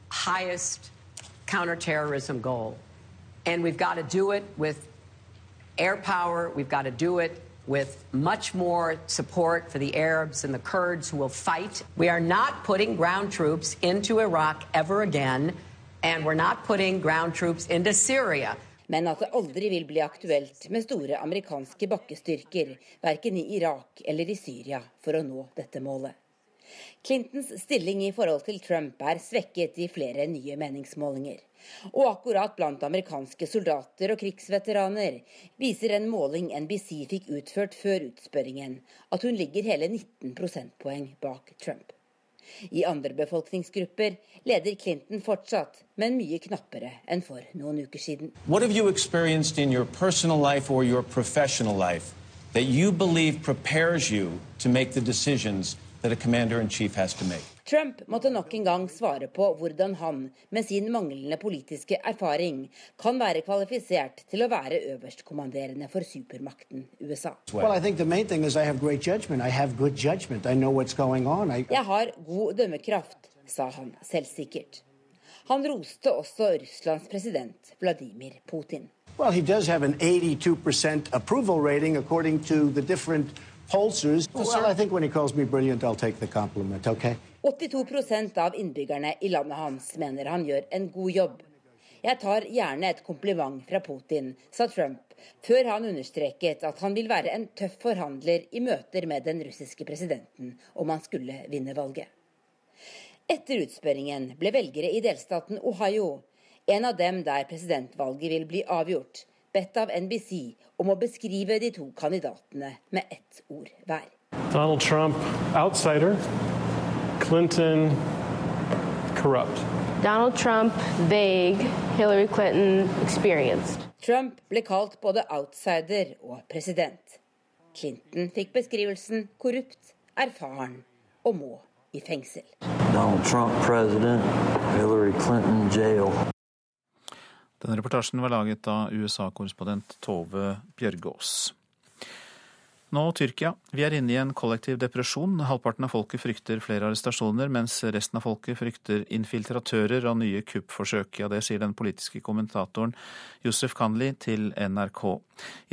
highest counterterrorism goal. And we've got to do it with air power. We've got to do it with much more support for the Arabs and the Kurds who will fight. We are not putting ground troops into Iraq ever again, and we're not putting ground troops into Syria. Men at det aldri vil bli aktuelt med store amerikanske bakkestyrker, verken i Irak eller i Syria, for å nå dette målet. Clintons stilling i forhold til Trump er svekket i flere nye meningsmålinger. Og akkurat blant amerikanske soldater og krigsveteraner viser en måling NBC fikk utført før utspørringen, at hun ligger hele 19 prosentpoeng bak Trump. I andre befolkningsgrupper leder Clinton fortsatt, men mye knappere enn for noen uker siden. What have you experienced in your personal life or your professional life that you believe prepares you to make that a commander in chief has to make. Trump måtte nok en gang svare på hvordan han, med sin manglende politiske erfaring, kan være kvalifisert til å være øverstkommanderende for supermakten USA. Well, I think the main thing is I have great judgment. I have good judgment. I know what's going on. I... Jeg har god dømmekraft, sa han selvsikkert. Han roste også Russlands president Vladimir Putin. Well, he does have an 82% approval rating according to the different pollsters. So I think when he calls me brilliant, I'll take the compliment, okay? 82% av innbyggerne i landet hans mener han gjør en god jobb. Jeg tar gjerne et kompliment fra Putin, sa Trump, før han understreket at han vil være en tøff forhandler i møter med den russiske presidenten om han skulle vinne valget. Etter utspørringen ble velgere i delstaten Ohio, en av dem der presidentvalget vil bli avgjort, bedt av NBC om å beskrive de to kandidatene med ett ord hver. Donald Trump, outsider. Clinton, corrupt. Donald Trump, vague. Hillary Clinton, experienced. Trump ble kalt både outsider og president. Clinton fikk beskrivelsen korrupt, erfaren og må i fengsel. Donald Trump president, Hillary Clinton jail. Denne reportasjen var laget av USA-korrespondent Tove Bjørgaas. Nå Tyrkia. Vi er inne i en kollektiv depresjon. Halvparten av folket frykter flere arrestasjoner, mens resten av folket frykter infiltratører og nye kuppforsøk. Ja, det sier den politiske kommentatoren Josef Kanli til NRK.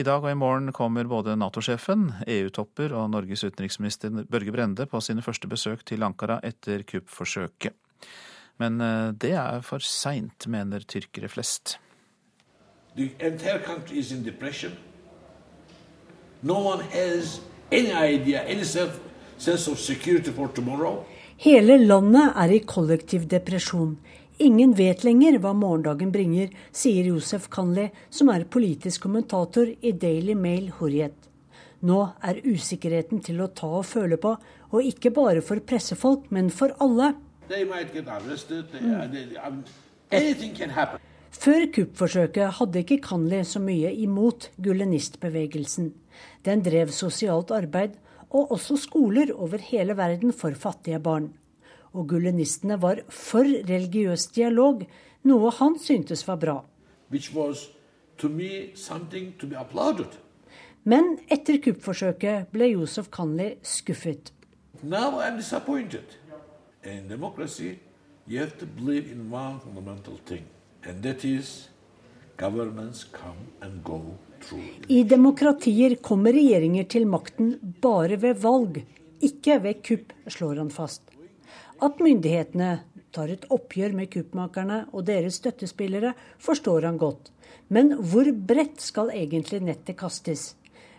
I dag og i morgen kommer både Nato-sjefen, EU-topper og Norges utenriksminister Børge Brende på sine første besøk til Ankara etter kuppforsøket. Men eh, det er for seint, mener tyrkere flest. The entire country is in depression. No one has any idea, any self, sense of security for tomorrow. Hele landet er i kollektiv depresjon. Ingen vet lenger hva morgendagen bringer, sier Josef Kanli, som er politisk kommentator i Daily Mail Hurriyet. Nå er usikkerheten til å ta og føle på, og ikke bare for pressefolk, men for alle. They might get arrested. They, they, um, anything can happen. Før kuppforsøket hadde ikke Kanli så mye imot gulenistbevegelsen. Den drev sosialt arbeid og også skoler over hele verden for fattige barn. Og gulenistene var for religiøs dialog, noe han syntes var bra. Men etter kuppforsøket ble Josef Kanli skuffet. Now I'm disappointed. In democracy, you have to believe in one fundamental thing, and that is governments come and go i demokratier kommer regjeringer til makten bare ved valg, ikke ved kupp, slår han fast. At myndighetene tar et oppgjør med kuppmakerne og deres støttespillere, forstår han godt. Men hvor bredt skal egentlig nettet kastes?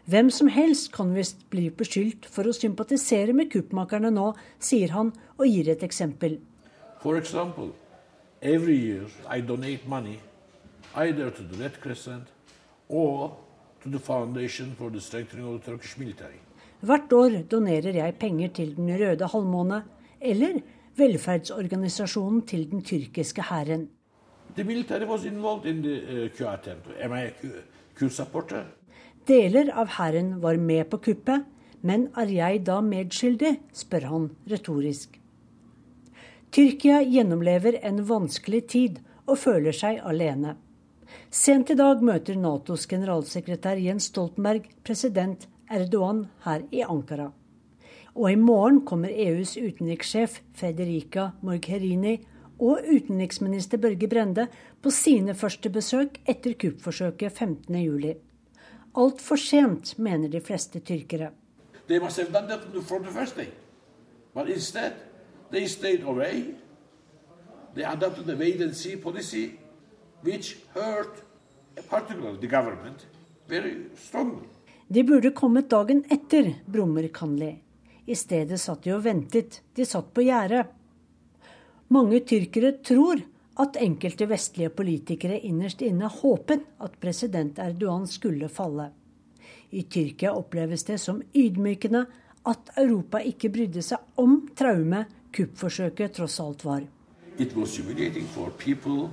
Hvem som helst kan visst bli beskyldt for å sympatisere med kuppmakerne nå, sier han og gir et eksempel. For example, every year I donate money either to the Red Crescent Hvert år donerer jeg penger til Den røde halvmåne eller velferdsorganisasjonen til den tyrkiske hæren. Deler av hæren var med på kuppet, men er jeg da medskyldig, spør han retorisk. Tyrkia gjennomlever en vanskelig tid og føler seg alene. Sent i dag møter Natos generalsekretær Jens Stoltenberg president Erdogan her i Ankara. Og i morgen kommer EUs utenrikssjef Federica Mogherini og utenriksminister Børge Brende på sine første besøk etter kuppforsøket 15.07. Altfor sent, mener de fleste tyrkere. They must have done that from the first day. But instead, they stayed away. They adopted a wait and see policy which hurt particularly the government very strongly. De burde kommet dagen etter, brummer Kanli. I stedet satt de og ventet. De satt på gjerdet. Mange tyrkere tror at enkelte vestlige politikere innerst inne håpet at president Erdogan skulle falle. I Tyrkia oppleves det som ydmykende at Europa ikke brydde seg om traumet kuppforsøket tross alt var. It was humiliating for people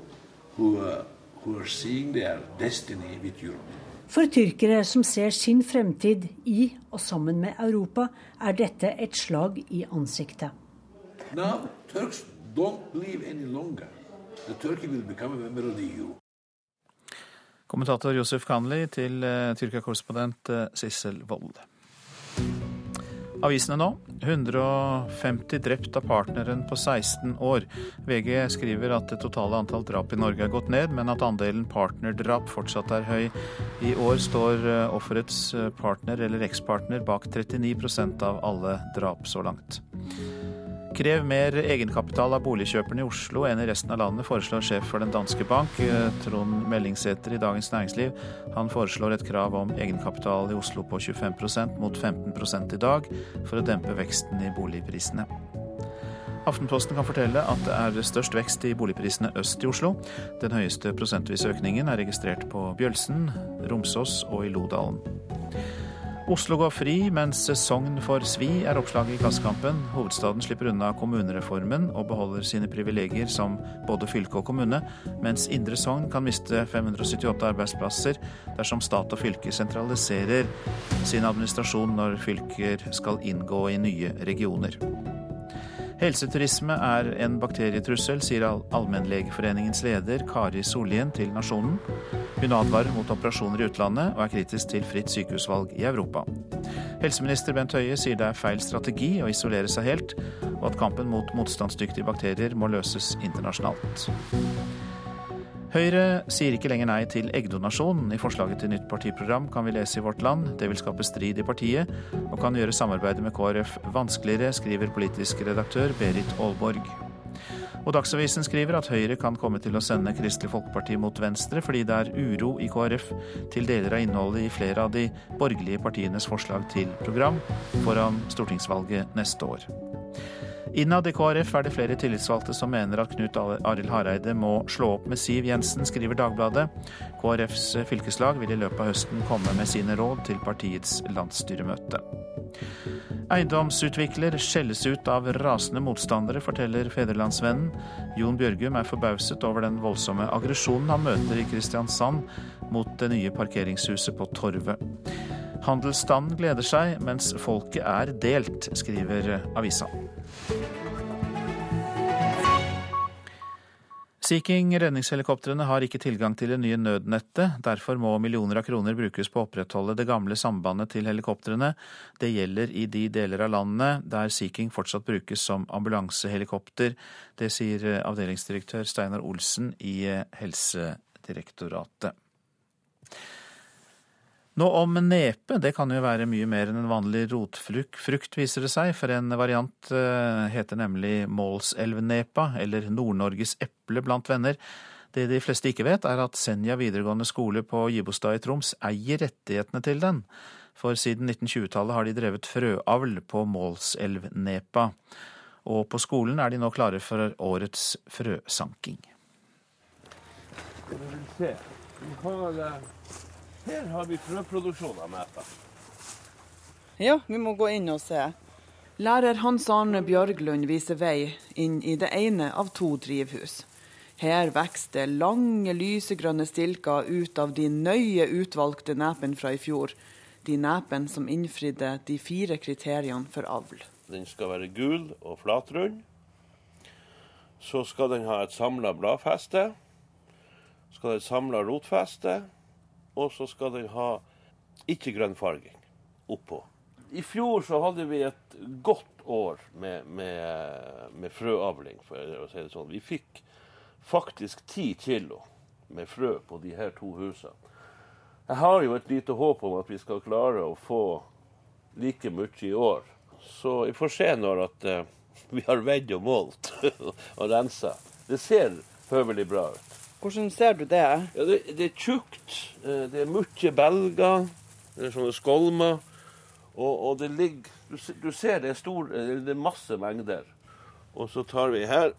who, uh, who are seeing their destiny with Europe. For tyrkere som ser sin fremtid i og sammen med Europa, er dette et slag i ansiktet. Now, Turks don't believe any longer that Turkey will become member of the EU. Kommentator Josef Kanli til uh, Tyrkia-korrespondent uh, Sissel Wold. Avisene nå. 150 drept av partneren på 16 år. VG skriver at det totale antall drap i Norge er gått ned, men at andelen partnerdrap fortsatt er høy. I år står eh, offerets partner eller ekspartner bak 39% av alle drap så langt. Krev mer egenkapital av boligkjøperne i Oslo enn i resten av landet, foreslår sjef for den danske bank, eh, Trond Mellingsæter i Dagens Næringsliv. Han foreslår et krav om egenkapital i Oslo på 25% mot 15 i dag, for å dempe veksten i boligprisene. Aftenposten kan fortelle at det er størst vekst i boligprisene øst i Oslo. Den høyeste prosentvise økningen er registrert på Bjølsen, Romsås og i Lodalen. Oslo går fri, mens Sogn får svi, er oppslaget i Klassekampen. Hovedstaden slipper unna kommunereformen og beholder sine privilegier som både fylke og kommune, mens Indre Sogn kan miste 578 arbeidsplasser dersom stat og fylke sentraliserer sin administrasjon når fylker skal inngå i nye regioner. Helseturisme er en bakterietrussel, sier Allmennlegeforeningens leder Kari Sollien til Nasjonen. Hun advarer mot operasjoner i utlandet og er kritisk til fritt sykehusvalg i Europa. Helseminister Bent Høie sier det er feil strategi å isolere seg helt, og at kampen mot motstandsdyktige bakterier må løses internasjonalt. Høyre sier ikke lenger nei til eggdonasjon. I forslaget til nytt partiprogram kan vi lese i Vårt Land det vil skape strid i partiet og kan gjøre samarbeidet med KrF vanskeligere, skriver politisk redaktør Berit Aalborg. Og Dagsavisen skriver at Høyre kan komme til å sende Kristelig Folkeparti mot Venstre fordi det er uro i KrF til deler av innholdet i flere av de borgerlige partienes forslag til program foran stortingsvalget neste år. Innad i KrF er det flere tillitsvalgte som mener at Knut Arild Hareide må slå opp med Siv Jensen, skriver Dagbladet. KrFs fylkeslag vil i løpet av høsten komme med sine råd til partiets landsstyremøte. Eiendomsutvikler skjelles ut av rasende motstandere, forteller Federlandsvennen. Jon Bjørgum er forbauset over den voldsomme aggresjonen han møter i Kristiansand mot det nye parkeringshuset på Torvet. Handelsstanden gleder seg, mens folket er delt, skriver avisa. Sea King redningshelikoptrene har ikke tilgang til det nye nødnettet. Derfor må millioner av kroner brukes på å opprettholde det gamle sambandet til helikoptrene. Det gjelder i de deler av landet der Sea King fortsatt brukes som ambulansehelikopter. Det sier avdelingsdirektør Steinar Olsen i Helsedirektoratet. Nå om nepe. Det kan jo være mye mer enn en vanlig rotfrukt, viser det seg. For en variant eh, heter nemlig Målselvnepa, eller Nord-Norges eple blant venner. Det de fleste ikke vet, er at Senja videregående skole på Gibostad i Troms eier rettighetene til den. For siden 1920-tallet har de drevet frøavl på Målselvnepa. Og på skolen er de nå klare for årets frøsanking. Vi har her har vi frøproduksjon av meta. Ja, vi må gå inn og se. Lærer Hans Arne Bjørglund viser vei inn i det ene av to drivhus. Her vokser det lange, lysegrønne stilker ut av de nøye utvalgte nepene fra i fjor. De nepene som innfridde de fire kriteriene for avl. Den skal være gul og flatrund. Så skal den ha et samla bladfeste. Så Skal ha et samla rotfeste og så skal den ha ikke grønn farging oppå. I fjor så hadde vi et godt år med, med, med frøavling, for å si det sånn. Vi fikk faktisk ti kilo med frø på de her to husene. Jeg har jo et lite håp om at vi skal klare å få like mye i år. Så vi får se når at uh, vi har veid og målt og rensa. Det ser høvelig bra ut. Hvordan ser du det? Ja, det, det er tjukt. Eh, det er mye belger. Det er sånne skolmer. Og, og det ligger du, du, ser det er, stor, eh, det er masse mengder. Og så tar vi her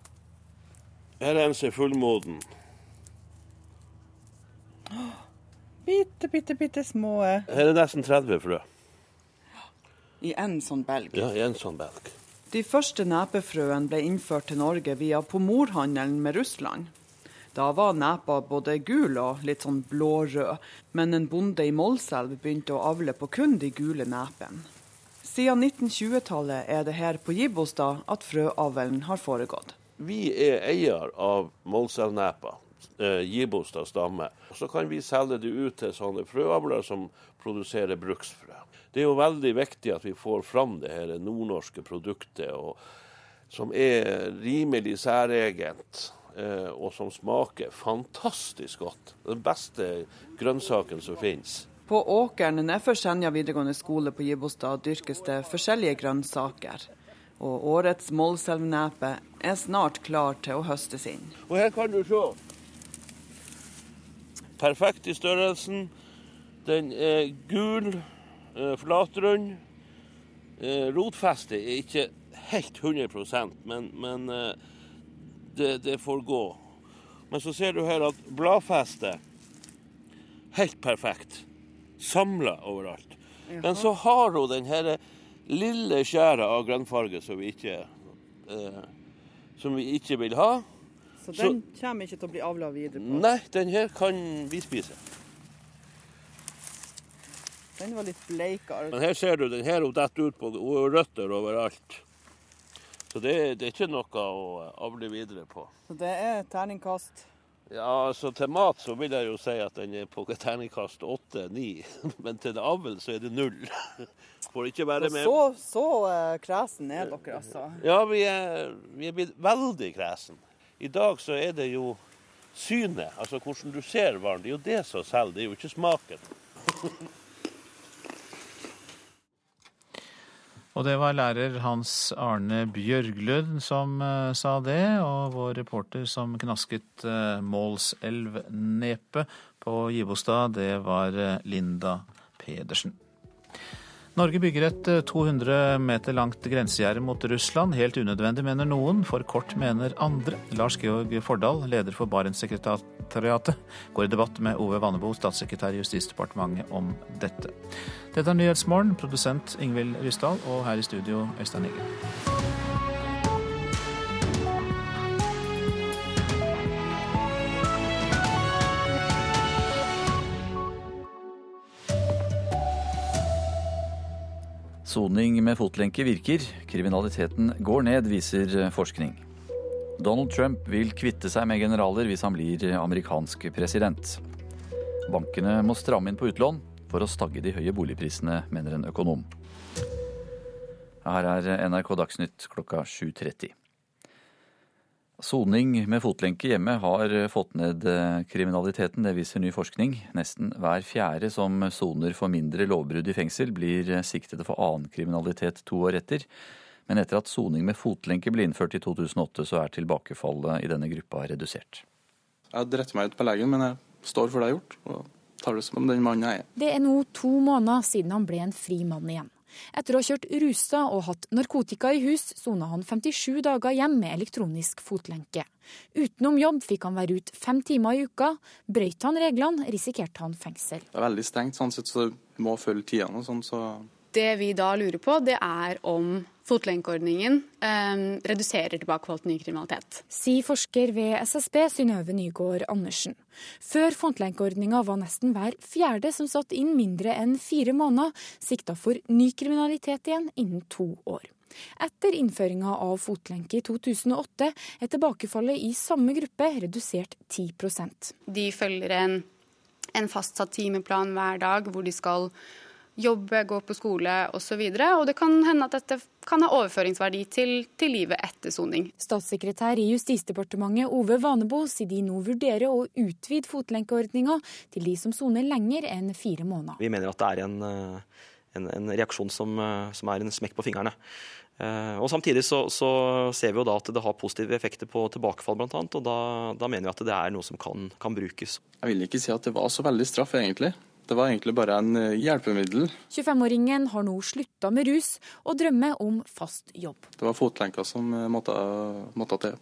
Her er en som er fullmoden. Bitte, bitte, bitte små Her er nesten 30 frø. I en sånn belg? Ja, i en sånn belg. De første nepefrøene ble innført til Norge via pomorhandelen med Russland. Da var nepa både gul og litt sånn blårød, men en bonde i Målselv begynte å avle på kun de gule nepene. Siden 1920-tallet er det her på Gibostad at frøavlen har foregått. Vi er eier av Målselvnepa, eh, Gibostad stamme. Så kan vi selge det ut til sånne frøavlere som produserer bruksfrø. Det er jo veldig viktig at vi får fram det her nordnorske produktet, og, som er rimelig særegent. Eh, og som smaker fantastisk godt. Den beste grønnsaken som finnes. På åkeren nedfor Senja videregående skole på Gibostad dyrkes det forskjellige grønnsaker. Og årets målselvnepe er snart klar til å høstes inn. Og her kan du se. Perfekt i størrelsen. Den er gul, eh, flatrund. Eh, rotfestet er ikke helt 100 men, men det, det, får gå. Men så ser du her at bladfestet helt perfekt. Samla overalt. Jaha. Men så har hun den her lille skjæret av grønnfarge som vi ikke, eh, som vi ikke vil ha. Så den så, kommer ikke til å bli avla videre på? Nei, den her kan vi spise. Den var litt bleikere. Men her ser du, den her detter ut på røtter overalt. Så det, det, er ikke noe å avle videre på. Så det er terningkast? Ja, så til mat så vil jeg jo si at den er på terningkast åtte-ni. Men til avl så er det null. Får ikke være med. Så, så uh, kresen er dere, altså? Ja, vi er, vi er blitt veldig kresen. I dag så er det jo synet, altså hvordan du ser varen. Det er jo det som selger, det er jo ikke smaken. Og det var lærer Hans Arne Bjørglund som uh, sa det, og vår reporter som knasket uh, Målselvnepet på Gibostad, det var uh, Linda Pedersen. Norge bygger et 200 eh, meter langt grensegjerde mot Russland. Helt unødvendig, mener noen, for kort mener andre. Lars Georg Fordal, leder for Barentssekretariatet, går i debatt med Ove Vannebo, statssekretær i Justisdepartementet, om dette. Dette er Nyhetsmorgen, produsent Ingvild Ryssdal, og her i studio Øystein Heggen. Soning med fotlenke virker. Kriminaliteten går ned, viser forskning. Donald Trump vil kvitte seg med generaler hvis han blir amerikansk president. Bankene må stramme inn på utlån for å stagge de høye boligprisene, mener en økonom. Her er NRK Dagsnytt klokka 7.30. Soning med fotlenke hjemme har fått ned eh, kriminaliteten, det viser ny forskning. Nesten hver fjerde som soner for mindre lovbrudd i fengsel, blir siktede for annen kriminalitet to år etter. Men etter at soning med fotlenke ble innført i 2008, så er tilbakefallet i denne gruppa redusert. Jeg dretter meg ut på legen, men jeg står for det jeg har gjort, og tar det som den mannen jeg er. Det er nå to måneder siden han ble en fri mann igjen. Etter å ha kjørt rusa og hatt narkotika i hus, sona han 57 dager hjem med elektronisk fotlenke. Utenom jobb fikk han være ute fem timer i uka. Brøyt han reglene, risikerte han fengsel. Det er veldig stengt, sånn sett, så du må følge tidene sånn, så Det vi da lurer på, det er om fotlenkeordningen eh, reduserer tilbakeholdt ny kriminalitet. Sier forsker ved SSB Synnøve Nygård Andersen. Før fotlenkeordninga var nesten hver fjerde som satt inn mindre enn fire måneder, sikta for ny kriminalitet igjen innen to år. Etter innføringa av fotlenke i 2008 er tilbakefallet i samme gruppe redusert 10% De følger en, en fastsatt timeplan hver dag hvor de skal jobbe, gå på skole osv. Og, så og det kan hende at dette kan ha overføringsverdi til, til livet etter soning. Statssekretær i Justisdepartementet Ove Vanebo sier de nå vurderer å utvide fotlenkeordninga til de som soner lenger enn fire måneder. Vi mener at det er en, eh, en, en reaksjon som, eh, som, er en smekk på fingrene. Eh, og Samtidig så, så, ser vi jo da at det har positive effekter på tilbakefall, blant annet, og da, da mener vi at det er noe som kan, kan brukes. Jeg vil ikke si at det var så veldig straff, egentlig. Det var egentlig bare en eh, hjelpemiddel. 25-åringen har nå slutta med rus og drømmer om fast jobb. Det var fotlenka som eh, måtte, måtte til.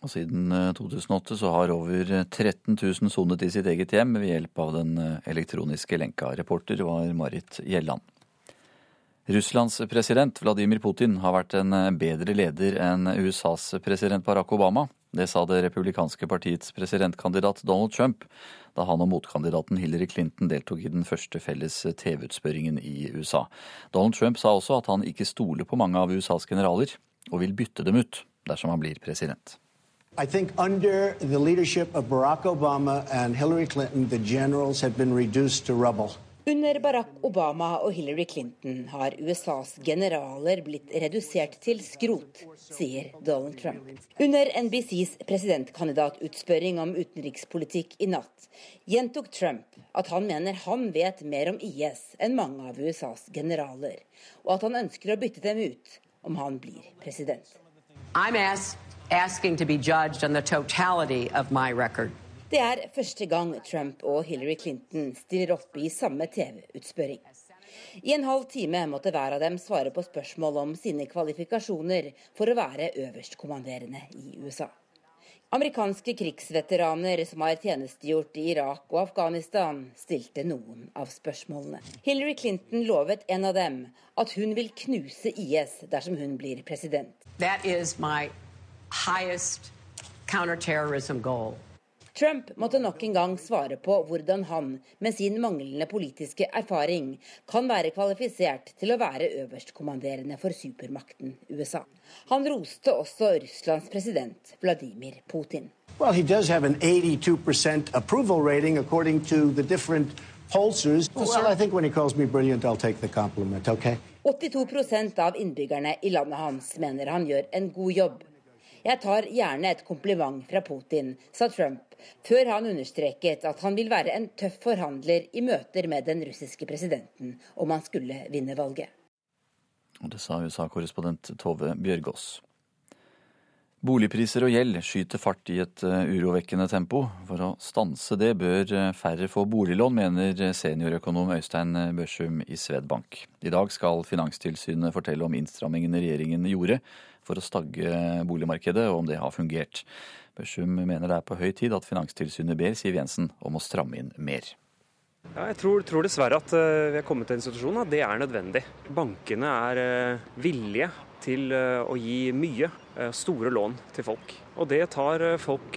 Og Siden 2008 eh, så har over 13 000 sonet i sitt eget hjem ved hjelp av den elektroniske lenka. Reporter var Marit Gjelland. Russlands president Vladimir Putin har vært en bedre leder enn USAs president Barack Obama. Det sa det republikanske partiets presidentkandidat Donald Trump da han og motkandidaten Hillary Clinton deltok i den første felles TV-utspørringen i USA. Donald Trump sa også at han ikke stoler på mange av USAs generaler, og vil bytte dem ut dersom han blir president. I think under the leadership of Barack Obama and Hillary Clinton, the generals have been reduced to rubble. Under Barack Obama og Hillary Clinton har USAs generaler blitt redusert til skrot, sier Donald Trump. Under NBCs presidentkandidatutspørring om utenrikspolitikk i natt gjentok Trump at han mener han vet mer om IS enn mange av USAs generaler, og at han ønsker å bytte dem ut om han blir president. I'm asked, asking to be judged on the totality of. Det er første gang Trump og Hillary Clinton stiller opp i samme TV-utspørring. I en halv time måtte hver av dem svare på spørsmål om sine kvalifikasjoner for å være øverstkommanderende i USA. Amerikanske krigsveteraner som har tjenestegjort i Irak og Afghanistan, stilte noen av spørsmålene. Hillary Clinton lovet en av dem at hun vil knuse IS dersom hun blir president. That is my highest counterterrorism goal. Trump måtte nok en gang svare på hvordan han, med sin manglende politiske erfaring, kan være kvalifisert til å være øverstkommanderende for supermakten USA. Han roste også Russlands president Vladimir Putin. Well, he does have an 82% approval rating according to the different pollsters. Well, I think when he calls me brilliant, I'll take the compliment, okay? 82% av innbyggerne i landet hans mener han gjør en god jobb. Jeg tar gjerne et kompliment fra Putin, sa Trump, før han understreket at han vil være en tøff forhandler i møter med den russiske presidenten om han skulle vinne valget. Og det sa USA-korrespondent Tove Bjørgaas. Boligpriser og gjeld skyter fart i et eh, urovekkende tempo. For å stanse det bør eh, færre få boliglån, mener seniorøkonom Øystein Børsum i Svedbank. I dag skal Finanstilsynet fortelle om innstrammingene regjeringen gjorde for å stagge boligmarkedet, og om det har fungert. Børsum mener det er på høy tid at Finanstilsynet ber Siv Jensen om å stramme inn mer. Ja, jeg tror, tror, dessverre at uh, vi har kommet til en situasjon at det er nødvendig. Bankene er uh, villige til uh, å gi mye store lån til folk. Og det tar folk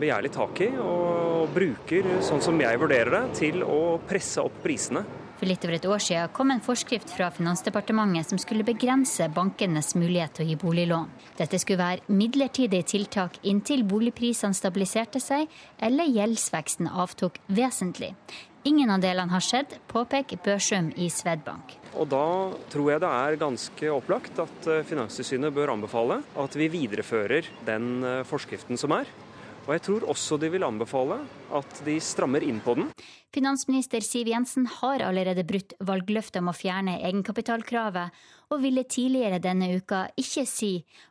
begjærlig tak i, og bruker, sånn som jeg vurderer det, til å presse opp prisene. For litt over et år siden kom en forskrift fra Finansdepartementet som skulle begrense bankenes mulighet til å gi boliglån. Dette skulle være midlertidige tiltak inntil boligprisene stabiliserte seg eller gjeldsveksten avtok vesentlig. Ingen av delene har skjedd, påpeker Børsum i Svedbank. Og Da tror jeg det er ganske opplagt at eh, Finanstilsynet bør anbefale at vi viderefører den eh, forskriften som er. Og jeg tror også de vil anbefale at de strammer inn på den. Finansminister Siv Jensen har allerede brutt valgløftet om å fjerne egenkapitalkravet, og ville tidligere denne uka ikke si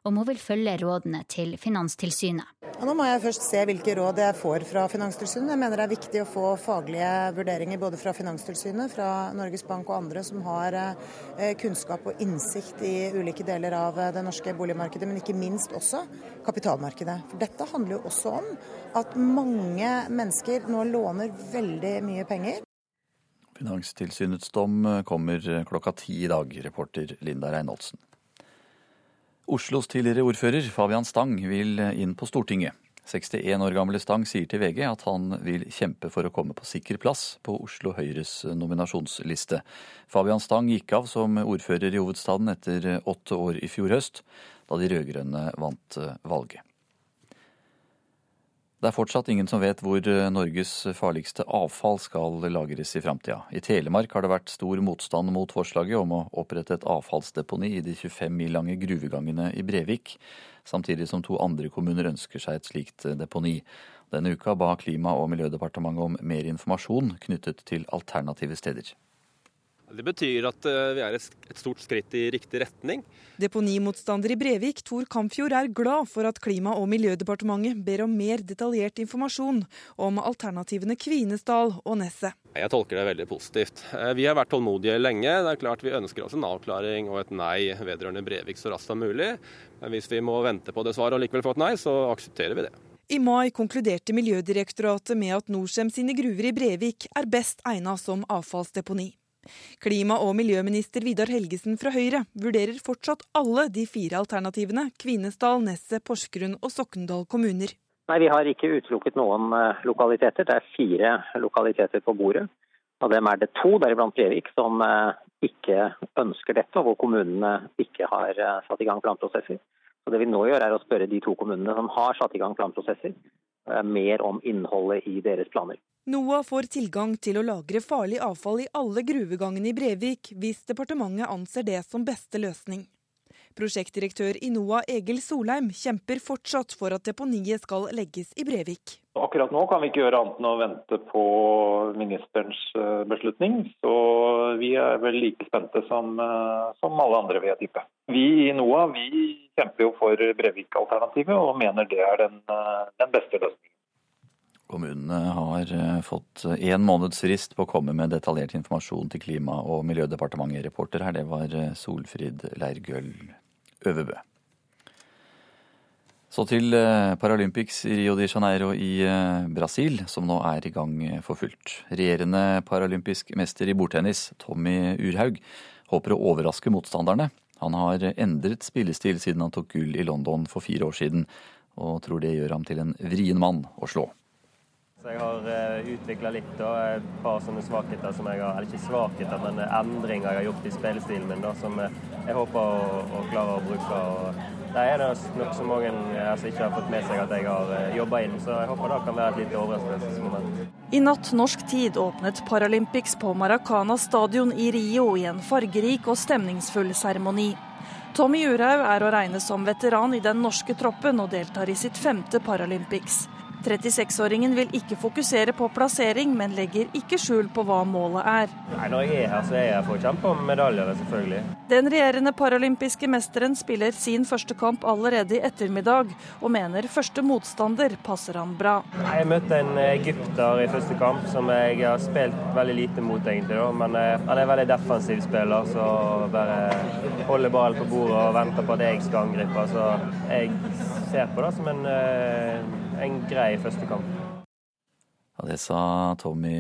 om hun vil følge rådene til Finanstilsynet. Nå må jeg først se hvilke råd jeg får fra Finanstilsynet. Jeg mener det er viktig å få faglige vurderinger både fra Finanstilsynet, fra Norges Bank og andre som har eh, kunnskap og innsikt i ulike deler av eh, det norske boligmarkedet, men ikke minst også kapitalmarkedet. For dette handler jo også om at mange mennesker nå låner veldig mye penger. Finanstilsynets dom kommer klokka ti i dag, reporter Linda Reinholdsen. Oslos tidligere ordfører Fabian Stang vil inn på Stortinget. 61 år gamle Stang sier til VG at han vil kjempe for å komme på sikker plass på Oslo Høyres nominasjonsliste. Fabian Stang gikk av som ordfører i hovedstaden etter åtte år i fjor høst, da de rød-grønne vant valget. Det er fortsatt ingen som vet hvor eh, Norges farligste avfall skal lagres i framtida. I Telemark har det vært stor motstand mot forslaget om å opprette et avfallsdeponi i de 25 mil lange gruvegangene i Brevik, samtidig som to andre kommuner ønsker seg et slikt eh, deponi. Denne uka ba Klima- og miljødepartementet om mer informasjon knyttet til alternative steder. Det betyr at eh, vi er et stort skritt i riktig retning. Deponimotstander i Brevik, Tor Kampfjord, er glad for at Klima- og miljødepartementet ber om mer detaljert informasjon om alternativene Kvinesdal og Nesset. Jeg tolker det veldig positivt. Eh, vi har vært tålmodige lenge. Det er klart Vi ønsker oss en avklaring og et nei vedrørende Brevik så raskt som mulig. Men hvis vi må vente på det svaret og likevel få et nei, så aksepterer vi det. I mai konkluderte Miljødirektoratet med at Norcem sine gruver i Brevik er best egnet som avfallsdeponi. Klima- og miljøminister Vidar Helgesen fra Høyre vurderer fortsatt alle de fire alternativene Kvinesdal, Nesset, Porsgrunn og Sokndal kommuner. Nei, Vi har ikke utelukket noen eh, lokaliteter. Det er fire lokaliteter på bordet. Av dem er det to, deriblant Brevik, som eh, ikke ønsker dette, og hvor kommunene ikke har eh, satt i gang planprosesser. Så det vi nå gjør, er å spørre de to kommunene som har satt i gang planprosesser, mer om innholdet i deres planer. NOAH får tilgang til å lagre farlig avfall i alle gruvegangene i Brevik, hvis departementet anser det som beste løsning. Prosjektdirektør i NOAH Egil Solheim kjemper fortsatt for at deponiet skal legges i Brevik. Akkurat nå kan vi ikke gjøre annet enn å vente på ministerens eh, beslutning. Så vi er vel like spente som, eh, som alle andre, vil jeg tippe. Vi i NOAH vi kjemper jo for Brevik-alternativet og mener det er den, eh, den beste løsningen. Kommunene har fått én måneds frist på å komme med detaljert informasjon til Klima- og miljødepartementet. Reporter her, det var Solfrid Leirgøl Øvebø. Så til eh, Paralympics i Rio de Janeiro i eh, Brasil, som nå er i gang for fullt. Regjerende paralympisk mester i bordtennis, Tommy Urhaug, håper å overraske motstanderne. Han har endret spillestil siden han tok gull i London for fire år siden, og tror det gjør ham til en vrien mann å slå. Jeg har uh, utvikla litt og et par sånne svakheter som jeg har Eller ikke svakheter, men endringer jeg har gjort i spillestilen min, da, som jeg håper å, å klare å bruke. Og det er det nok så mange altså, ikke har fått med seg at jeg har eh, jobba inn, så jeg håper det kan være et lite overraskelsesmoment. I natt norsk tid åpnet Paralympics på Maracana stadion i Rio i en fargerik og stemningsfull seremoni. Tommy Urhaug er å regne som veteran i den norske troppen og deltar i sitt femte Paralympics. 36-åringen vil ikke fokusere på plassering, men legger ikke skjul på hva målet er. Nei, Når jeg er her, så er jeg for å kjempe om medaljer, selvfølgelig. Den regjerende paralympiske mesteren spiller sin første kamp allerede i ettermiddag, og mener første motstander passer han bra. Jeg møtte en egypter i første kamp som jeg har spilt veldig lite mot, egentlig. Da. Men eh, han er veldig defensiv spiller, så bare holder ballen på bordet og venter på at jeg skal angripe. Så jeg ser på det som en eh, en grei første kamp. Ja, det sa Tommy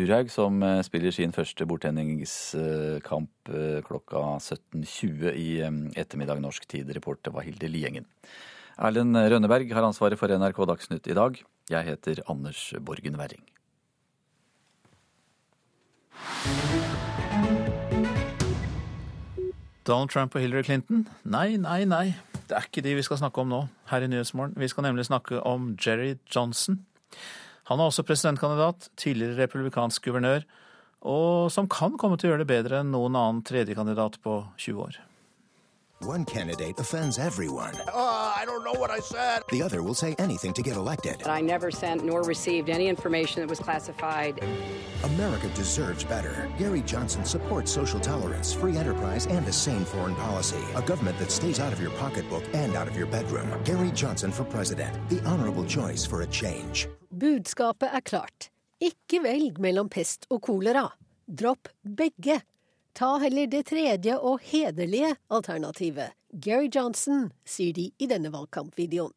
Urhaug, som eh, spiller sin første bordtenningskamp eh, klokka 17.20 i eh, ettermiddag norsk tid. Reporter var Hilde Liengen. Erlend Rønneberg har ansvaret for NRK Dagsnytt i dag. Jeg heter Anders Borgen Werring. Donald Trump og Hillary Clinton? Nei, nei, nei. Det er ikke de vi skal snakke om nå, her i Nyhetsmorgen. Vi skal nemlig snakke om Jerry Johnson. Han er også presidentkandidat, tidligere republikansk guvernør, og som kan komme til å gjøre det bedre enn noen annen tredjekandidat på 20 år. One candidate offends everyone. Uh, I don't know what I said. The other will say anything to get elected. I never sent nor received any information that was classified. America deserves better. Gary Johnson supports social tolerance, free enterprise, and a sane foreign policy. A government that stays out of your pocketbook and out of your bedroom. Gary Johnson for president. The honorable choice for a change. Budskapet er klart. Ikke velg mellom pest og kolera. Dropp begge. Ta heller det tredje og hederlige alternativet. Gary Johnson, sier de i denne valgkampvideoen.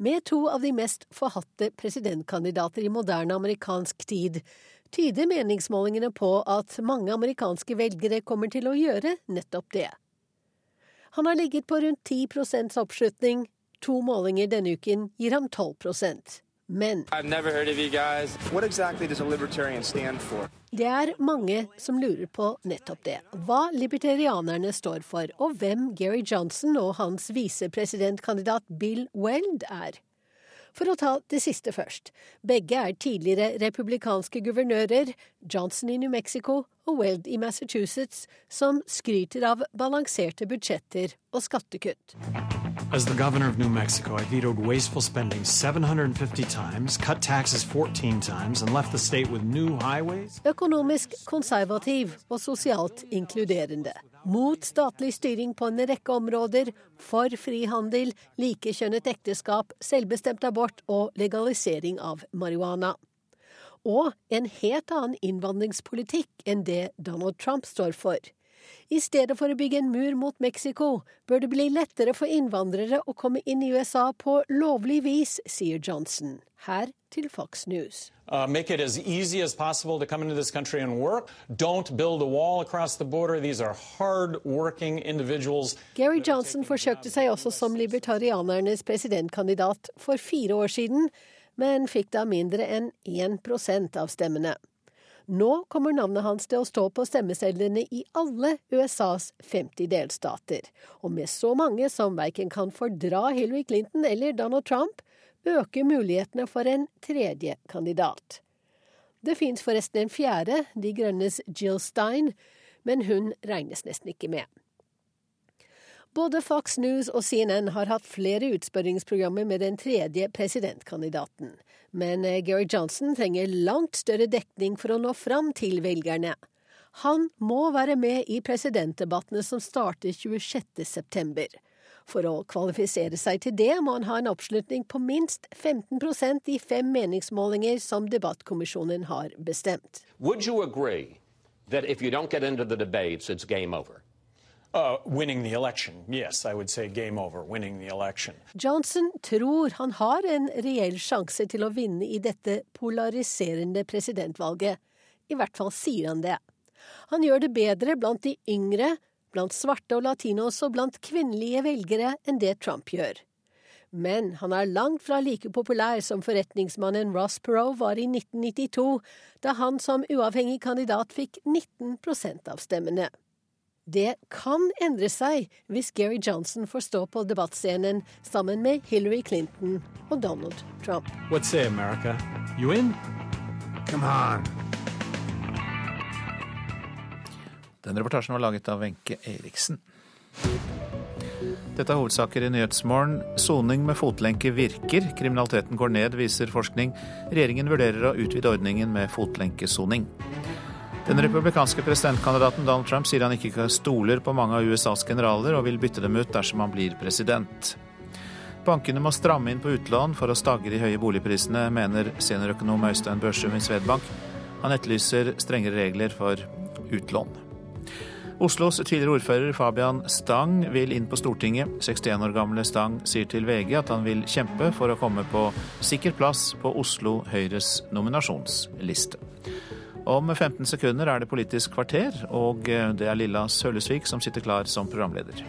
Med to av de mest forhatte presidentkandidater i moderne amerikansk tid, tyder meningsmålingene på at mange amerikanske velgere kommer til å gjøre nettopp det. Han har ligget på rundt 10% oppslutning. To målinger denne uken gir ham 12 Men exactly det er mange som lurer på nettopp det. Hva libertarianerne står for, og hvem Gary Johnson og hans visepresidentkandidat Bill Weld er. For å ta det siste først. Begge er tidligere republikanske guvernører, Johnson i New Mexico og Weld i Massachusetts, som skryter av balanserte budsjetter og skattekutt. As the governor of New Mexico, I vetoed wasteful spending 750 times, cut taxes 14 times, and left the state with new highways. Økonomisk konservativ og sosialt inkluderende mot statlig styring på en rekke områder, for frihandel, likekjønnet ekteskap, selvbestemt abort og legalisering av marihuana. Og en helt annen innvandringspolitikk enn det Donald Trump står for. I stedet for å bygge en mur mot Mexico, bør det bli lettere for innvandrere å komme inn i USA på lovlig vis, sier Johnson. Her til Fox News. Uh, make it as easy as possible to come into this country and work. Don't build a wall across the border. These are hard-working individuals. Gary Johnson forsøkte seg også som libertarianernes presidentkandidat for fire år siden, men fikk da mindre enn 1 av stemmene. Nå kommer navnet hans til å stå på stemmesedlene i alle USAs 50 delstater. Og med så mange som verken kan fordra Hillary Clinton eller Donald Trump, øker mulighetene for en tredje kandidat. Det fins forresten en fjerde, De Grønnes Jill Stein, men hun regnes nesten ikke med. Både Fox News og CNN har hatt flere utspørringsprogrammer med den tredje presidentkandidaten. Men eh, Gary Johnson trenger langt større dekning for å nå fram til velgerne. Han må være med i presidentdebattene som starter 26.9. For å kvalifisere seg til det må han ha en oppslutning på minst 15% i fem meningsmålinger som debattkommisjonen har bestemt. Would you agree that if you don't get into the debates, it's game over? Uh. Yes. Johnson tror han har en reell sjanse til å vinne i dette polariserende presidentvalget. I hvert fall sier han det. Han gjør det bedre blant de yngre, blant svarte og latinos og blant kvinnelige velgere enn det Trump gjør. Men han er langt fra like populær som forretningsmannen Ross Perot var i 1992, da han som uavhengig kandidat fikk 19% av stemmene. Det kan endre seg hvis Gary Johnson får stå på debattscenen sammen med Hillary Clinton og Donald Trump. What say, America? You in? Come on. Den reportasjen var laget av Wenche Eriksen. Dette er hovedsaker i Nyhetsmorgen. Soning med fotlenke virker. Kriminaliteten går ned, viser forskning. Regjeringen vurderer å utvide ordningen med fotlenkesoning. Den republikanske presidentkandidaten Donald Trump sier han ikke stoler på mange av USAs generaler, og vil bytte dem ut dersom han blir president. Bankene må stramme inn på utlån for å stagge de høye boligprisene, mener seniorøkonom Øystein Børsum i Svedbank. Han etterlyser strengere regler for utlån. Oslos tidligere ordfører Fabian Stang vil inn på Stortinget. 61 år gamle Stang sier til VG at han vil kjempe for å komme på sikker plass på Oslo Høyres nominasjonsliste. Om 15 sekunder er det Politisk kvarter, og eh, det er Lilla Sølesvik som sitter klar som programleder.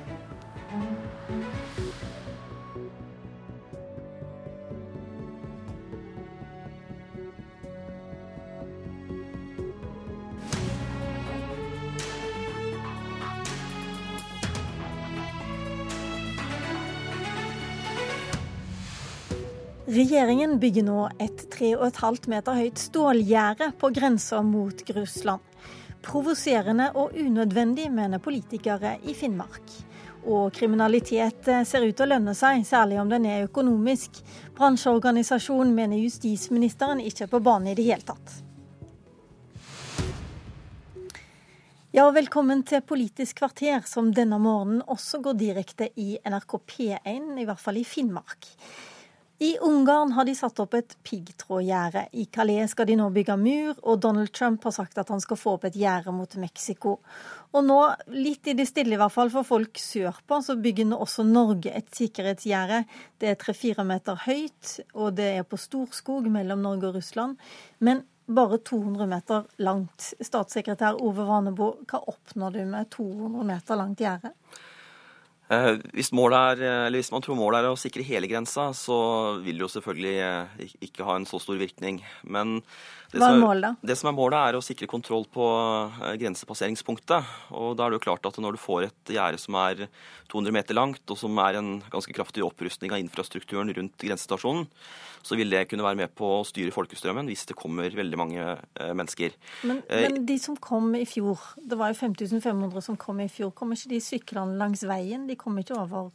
Regjeringen bygger nå et 3,5 meter høyt stålgjerde på grensa mot Russland. Provoserende og unødvendig, mener politikere i Finnmark. Og kriminalitet ser ut til å lønne seg, særlig om den er økonomisk. Bransjeorganisasjonen mener justisministeren ikke er på banen i det hele tatt. Ja, velkommen til Politisk kvarter, som denne morgenen også går direkte i NRK P1, i hvert fall i Finnmark. I Ungarn har de satt opp et piggtrådgjerde. I Calais skal de nå bygge mur, og Donald Trump har sagt at han skal få opp et gjerde mot Mexico. Og nå, litt i det stille i hvert fall for folk sørpå, så bygger nå også Norge et sikkerhetsgjerde. Det er tre-fire meter høyt, og det er på Storskog mellom Norge og Russland. Men bare 200 meter langt. Statssekretær Ove Vanebo, hva oppnår du med 200 meter langt gjerde? Eh, hvis, er, eller hvis, man tror målet er å sikre hele grensa, så vil det jo selvfølgelig eh, ikke ha en så stor virkning. Men det, Hva er målet, da? det som er målet, er å sikre kontroll på grensepasseringspunktet. Og da er det jo klart at når du får et gjerde som er 200 meter langt, og som er en ganske kraftig opprustning av infrastrukturen rundt grensestasjonen, så vil det kunne være med på å styre folkestrømmen hvis det kommer veldig mange eh, mennesker. Men, eh, men, de som kom i fjor, det var jo 5500 som kom i fjor, kommer ikke de syklende langs veien? De kommer ikke over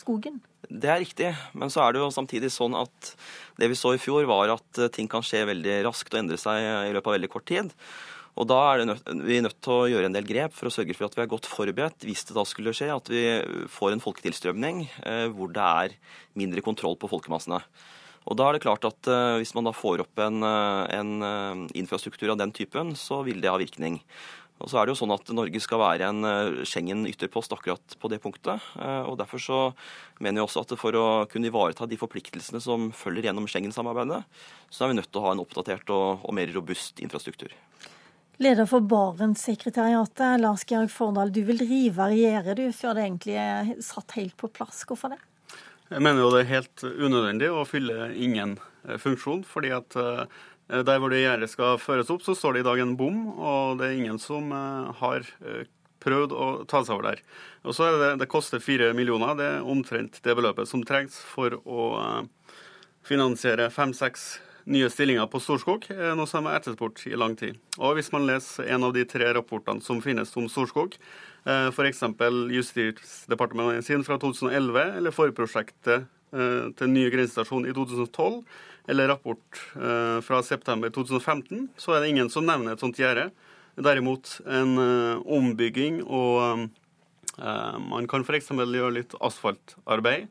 skogen? Det er riktig, men så er det jo samtidig sånn at det vi så i fjor, var at eh, ting kan skje veldig raskt og endre seg i løpet av veldig kort tid. Og Da er nødt, vi nødt til å gjøre en del grep for å sørge for at vi er godt forberedt hvis det da skulle skje at vi får en folketilstrømning eh, hvor det er mindre kontroll på folkemassene. Og da er det klart at eh, Hvis man da får opp en, uh, en infrastruktur av den typen, så vil det ha virkning. Og så er det jo sånn at Norge skal være en eh, Schengen-ytterpost akkurat på det punktet. Eh, og Derfor så mener vi også at for å kunne ivareta de forpliktelsene som følger gjennom Schengen-samarbeidet, så er vi nødt til å ha en oppdatert og, og mer robust infrastruktur. Leder for Barentssekretariatet, Lars Georg Fordal. Du vil rive regjere du, før det egentlig er satt helt på plass. Hvorfor det? Jeg mener jo det er helt unødvendig å fylle ingen eh, funksjon. fordi at der hvor det gjerdet skal føres opp, så står det i dag en bom, og det er ingen som eh, har eh, prøvd å ta seg over der. Og så er det, det koster fire millioner. Det er omtrent det beløpet som trengs for å finansiere fem-seks nye stillinger på Storskog, noe som er etterspurt i lang tid. Og hvis man leser en av de tre rapportene som finnes om Storskog, f.eks. Justisdepartementet sin fra 2011, eller forprosjektet til ny grensestasjon i 2012, eller rapport eh, fra september 2015, så er det ingen som nevner et sånt gjerde. Derimot en eh, ombygging, og eh, man kan f.eks. gjøre litt asfaltarbeid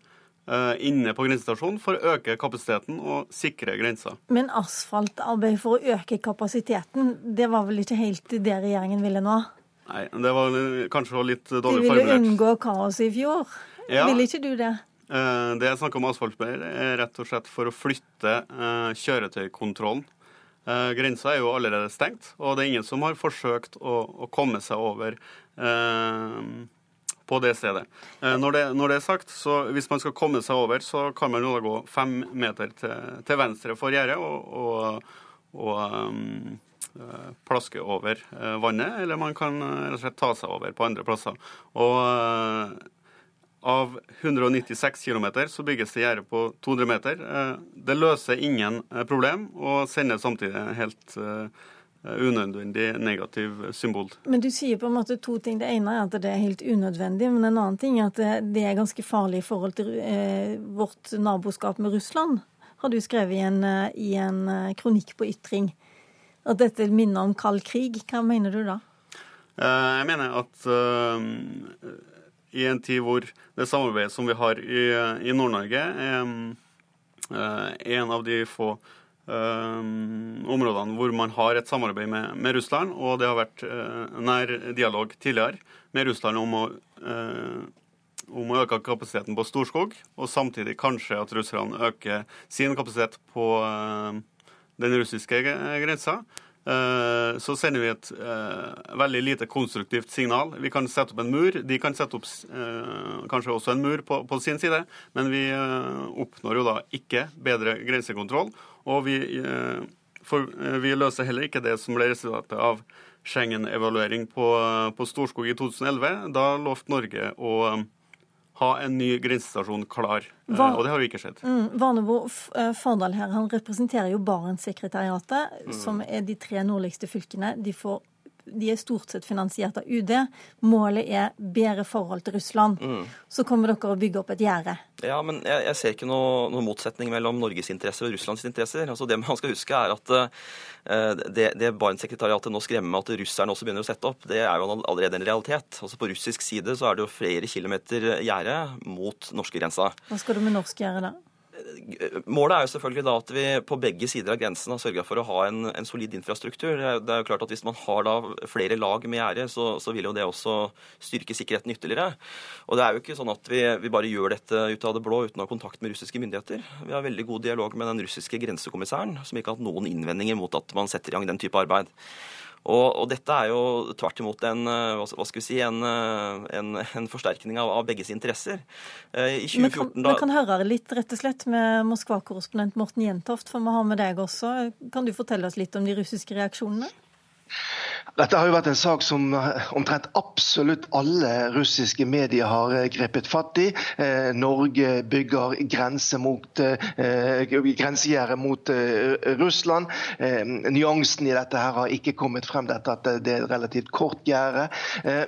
inne på grensestasjonen for å øke kapasiteten og sikre grensa. Men asfaltarbeid for å øke kapasiteten, det var vel ikke helt det regjeringen ville nå? Nei, det var kanskje litt dårlig formulert. De ville unngå kaos i fjor. Ja. Ville ikke du det? Eh, det jeg snakker om asfaltbeier, er rett og slett for å flytte eh, kjøretøykontrollen. Eh, grensa er jo allerede stengt, og det er ingen som har forsøkt å, å komme seg over på det stedet. Når det, når det, er sagt, så hvis man skal komme seg over, så kan man jo da gå fem meter til, til venstre for gjerdet og, og, og um, plaske over vannet, eller man kan rett og slett ta seg over på andre plasser. Og av 196 km så bygges det gjerde på 200 meter. Eh, det løser ingen eh, problem, og sender samtidig helt eh, unødvendig negativ symbol. Men du sier på en måte to ting. Det ene er at det er helt unødvendig, men en annen ting er at det er ganske farlig i forhold til vårt naboskap med Russland, har du skrevet i en, i en kronikk på Ytring. At dette minner om kald krig. Hva mener du da? Jeg mener at i en tid hvor det samarbeidet som vi har i, i Nord-Norge, er uh, en av de få uh, områdene hvor man har et samarbeid med, med Russland. Og det har vært uh, nær dialog tidligere med Russland om å, om å øke kapasiteten på Storskog, og samtidig kanskje at russerne øker sin kapasitet på den russiske grensa. Eh, så sender vi et uh, veldig lite konstruktivt signal. Vi kan sette opp en mur. De kan sette opp uh, kanskje også en mur på, på sin side, men vi oppnår jo da ikke bedre grensekontroll. Og vi, vi løser heller ikke det som ble resultatet av Schengen-evaluering på, på Storskog i 2011. Da lovte Norge å ha en ny grensestasjon klar. Eh, Var, og det har jo ikke skjedd. Mm, Varnebo eh, Fardal her, han representerer jo Barentssekretariatet, mm. som er de tre nordligste fylkene. De får de er stort sett finansiert av UD. Målet er bedre forhold til Russland. Mm. Så kommer dere å bygge opp et gjerde. Ja, men jeg, jeg ser ikke noen noe, motsetning mellom Norges interesser og Russlands interesser. Altså Det man skal huske, er at uh, det, det Barentssekretariatet nå skremmer med at russerne også begynner å sette opp, det er jo allerede en realitet. Altså På russisk side så er det jo flere kilometer gjerde mot norskegrensa. Hva skal du med norsk gjerde da? Målet er jo selvfølgelig da at vi på begge sider av grensen har sørga for å ha en, en, solid infrastruktur. Det er jo klart at Hvis man har da flere lag med gjerde, så, så, vil jo det også styrke sikkerheten ytterligere. Og Det er jo ikke sånn at vi, vi, bare gjør dette ut av det blå uten å ha kontakt med russiske myndigheter. Vi har veldig god dialog med den russiske grensekommissæren, som ikke har hatt noen innvendinger mot at man setter i gang den type arbeid. Og, og, dette er jo tvert imot en, eh, hva skal vi si, en, eh, en, en forsterkning av, av, begges interesser. Eh, I 2014 kan, da... Vi kan høre litt rett og slett med Moskva-korrespondent Morten Jentoft, for vi har med deg også. Kan du fortelle oss litt om de russiske reaksjonene? Dette har jo vært en sak som eh, omtrent absolutt alle russiske medier har eh, grepet fatt i. Eh, Norge bygger grense mot, grensegjerdet mot Russland. Nyansen i dette her har ikke kommet frem, dette at det er et relativt kort gjerde.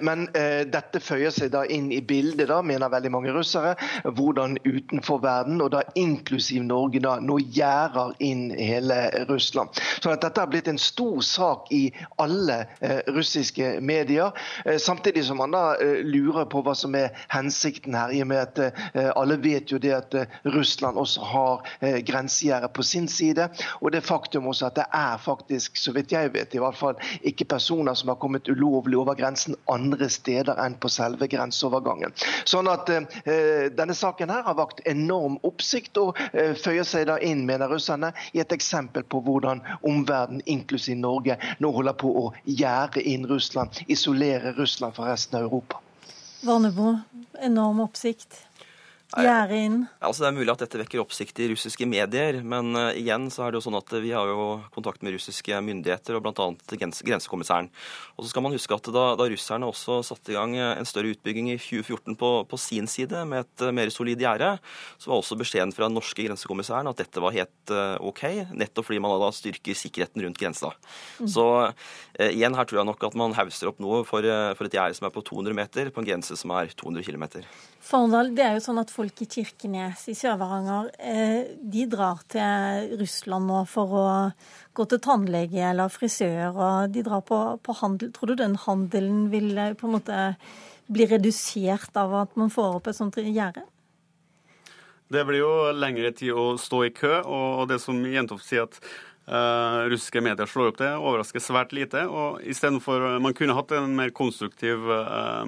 Men dette føyer seg da inn i bildet, da, mener veldig mange russere, hvordan utenfor verden, og da inklusiv Norge, da nå gjerder inn hele Russland. Så at dette har blitt en stor sak i alle russiske medier. Samtidig som man da lurer på hva som er hensikten her, i og med at alle vet jo det at Russland også har grensegjerdet på sin side. Og det faktum også at det er faktisk, så vidt jeg vet, i hvert fall ikke personer som har kommet ulovlig over grensen andre steder enn på selve grenseovergangen. Sånn at denne saken her har vakt enorm oppsikt, og føyer seg da inn, mener russerne, i et eksempel på hvordan omverdenen, inklusiv Norge, nå holder på å gjerde inn Russland, isolere Russland fra resten av Europa. Vannebo, enorm oppsikt. Gjerde inn? Altså, det er mulig at dette vekker oppsikt i russiske medier, men uh, igjen så er det jo sånn at vi har jo kontakt med russiske myndigheter og bl.a. Grens grensekommissæren. Og så skal man huske at da, da, russerne også satte i gang eh, en større utbygging i 2014 på, på sin side med et uh, mer solid gjerde, så var også beskjeden fra den norske grensekommissæren at dette var helt uh, OK, nettopp fordi man da styrker sikkerheten rundt grensa. Mm. Så igjen her tror jeg nok at man hauser opp noe for, for et gjerde som er på 200 meter, på en grense som er 200 km. Fardal, det er jo sånn at folk i Kirkenes i Sør-Varanger eh, de drar til Russland nå for å gå til tannlege eller frisør, og de drar på, på handel. Tror du den handelen vil eh, på en måte bli redusert av at man får opp et sånt gjerde? Det blir jo lengre tid å stå i kø, og det som Jentoft sier at Uh, russiske medier slår opp det, overrasker svært lite. og Istedenfor Man kunne hatt en mer konstruktiv uh,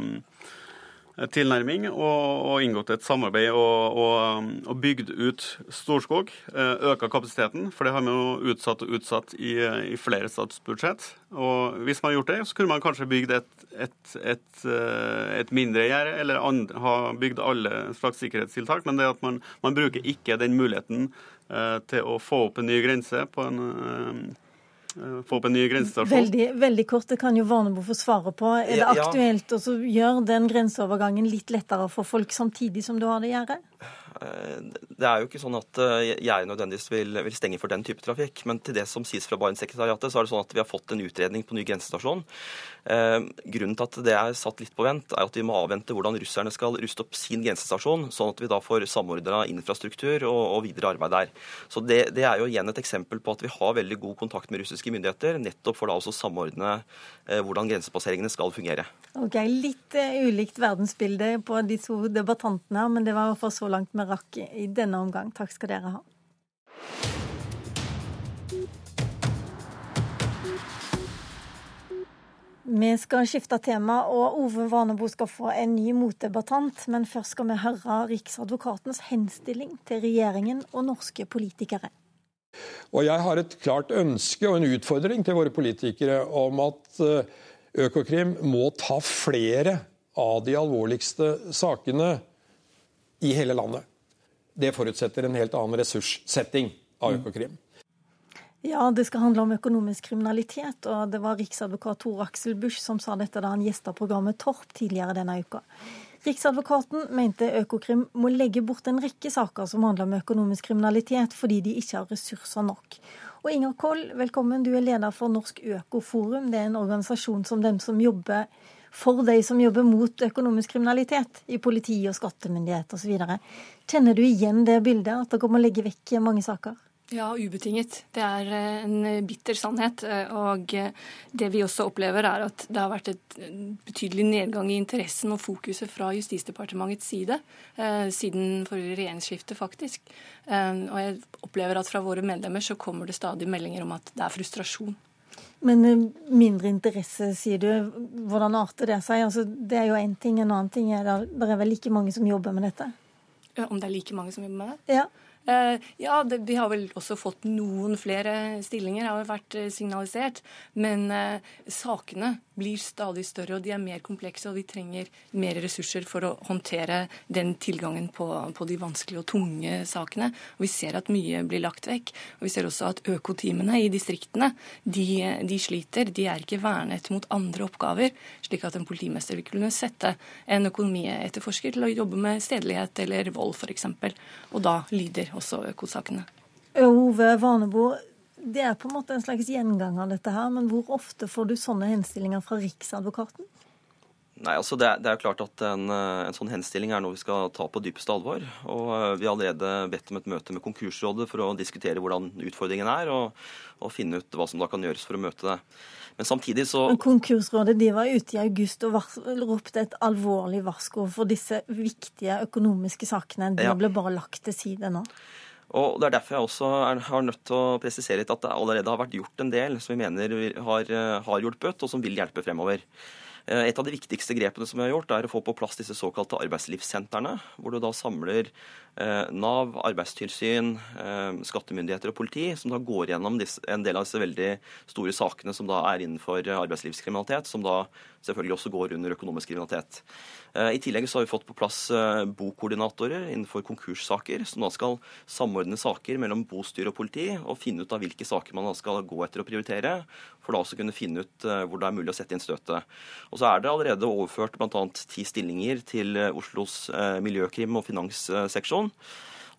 tilnærming og, og, inngått et samarbeid og, og, og bygd ut Storskog. Eh, Øka kapasiteten, for det har vi jo utsatt og utsatt i, i flere statsbudsjett. Og hvis man har gjort det, så kunne man kanskje bygd et, et, et, eh, et mindre gjerde, eller andre, ha bygd alle slags sikkerhetstiltak. Men det at man, man bruker ikke den muligheten eh, til å få opp en ny grense på en eh, Eh, få opp en ny grensestasjon? Veldig, veldig kort, det kan jo Varnebo få svare på. Er det aktuelt å gjøre den grenseovergangen litt lettere for folk samtidig som du har det gjerdet? Det er jo ikke sånn at eh, jeg nødvendigvis vil, vil, stenge for den type trafikk. Men til det som sies fra Barentssekretariatet, så er det sånn at vi har fått en utredning på ny grensestasjon. Eh, grunnen til at det er satt litt på vent, er at vi må avvente hvordan russerne skal ruste opp sin grensestasjon, sånn at vi da får samordna infrastruktur og, og, videre arbeid der. Så det, det, er jo igjen et eksempel på at vi har veldig god kontakt med russiske myndigheter, nettopp for da også samordne eh, hvordan grensepasseringene skal fungere. Ok, Litt eh, ulikt verdensbilde på de to debattantene men det var for så langt vi rakk i denne omgang. Takk skal dere ha. Vi skal skifte tema, og Ove Vanebo skal få en ny motdebattant. Men først skal vi høre Riksadvokatens henstilling til regjeringen og norske politikere. Og jeg har et klart ønske og en utfordring til våre politikere om at eh, Økokrim må ta flere av de alvorligste sakene i hele landet det forutsetter en helt annen ressurssetting av mm. Økokrim. Ja, det skal handle om økonomisk kriminalitet, og det var riksadvokat Tor Aksel Busch som sa dette da han gjesta programmet Torp tidligere denne uka. Riksadvokaten mente Økokrim må legge bort en rekke saker som handler om økonomisk kriminalitet, fordi de ikke har ressurser nok. Og Inger Koll, velkommen. Du er leder for Norsk Økoforum. Det er en organisasjon som dem som jobber for de som jobber mot økonomisk kriminalitet i politi og skattemyndighet osv. Kjenner du igjen det bildet, at dere må legge vekk mange saker? Ja, ubetinget. Det er eh, en bitter sannhet. Eh, og eh, det vi også opplever, er at det har vært et betydelig nedgang i interessen og fokuset fra Justisdepartementets side siden forrige regjeringsskifte, faktisk. Og jeg opplever at fra våre medlemmer så kommer det stadig meldinger om at det er frustrasjon. Men mindre interesse, sier du. Hvordan arter det seg? Altså, det er jo én ting. En annen ting er det, det er vel like mange som jobber med dette? Om det er like mange som jobber med det? Ja. Eh, ja, det, vi har vel også fått noen flere stillinger, har vært eh, signalisert. Men eh, sakene blir stadig større, og de er mer komplekse. Og vi trenger mer ressurser for å håndtere den tilgangen på, på de vanskelige og tunge sakene. Og vi ser at mye blir lagt vekk. Og vi ser også at økoteamene i distriktene, de, de sliter. De er ikke vernet mot andre oppgaver, slik at en politimester vil kunne sette en økonomietterforsker til å jobbe med stedelighet eller vold, f.eks. Og da lyder også økosakene. Ove Vanebo, det er på en måte en slags gjenganger, dette her. Men hvor ofte får du sånne henstillinger fra Riksadvokaten? Nei, altså det, er, det er klart at en, en, sånn henstilling er noe vi skal ta på dypeste alvor. og eh, Vi har allerede bedt om et møte med Konkursrådet for å diskutere hvordan utfordringen er, og, og finne ut hva som da kan gjøres for å møte det. Men samtidig så Men Konkursrådet de var ute i august og ropte et alvorlig varsko for disse viktige økonomiske sakene. De Ja. ble bare lagt til side nå. Og Det er derfor jeg også er, har nødt til å presisere litt at det allerede har vært gjort en del som vi mener har, eh, har hjulpet, og som vil hjelpe fremover. Eh, Et av de viktigste grepene som vi har gjort, er å få på plass disse såkalte arbeidslivssentrene, hvor du da samler eh, Nav, arbeidstilsyn, eh, skattemyndigheter og politi, som da går gjennom en del av disse veldig store sakene som da er innenfor arbeidslivskriminalitet, som da selvfølgelig også går under økonomisk kriminalitet. I tillegg så har vi fått på plass bokoordinatorer innenfor konkurssaker, som da skal samordne saker mellom bostyre og politi, og finne ut av hvilke saker man da skal gå etter og prioritere, for da også kunne finne ut hvor det er mulig å sette inn støtet. Og så er det allerede overført bl.a. ti stillinger til eh, Oslos eh, miljøkrim- og finansseksjon.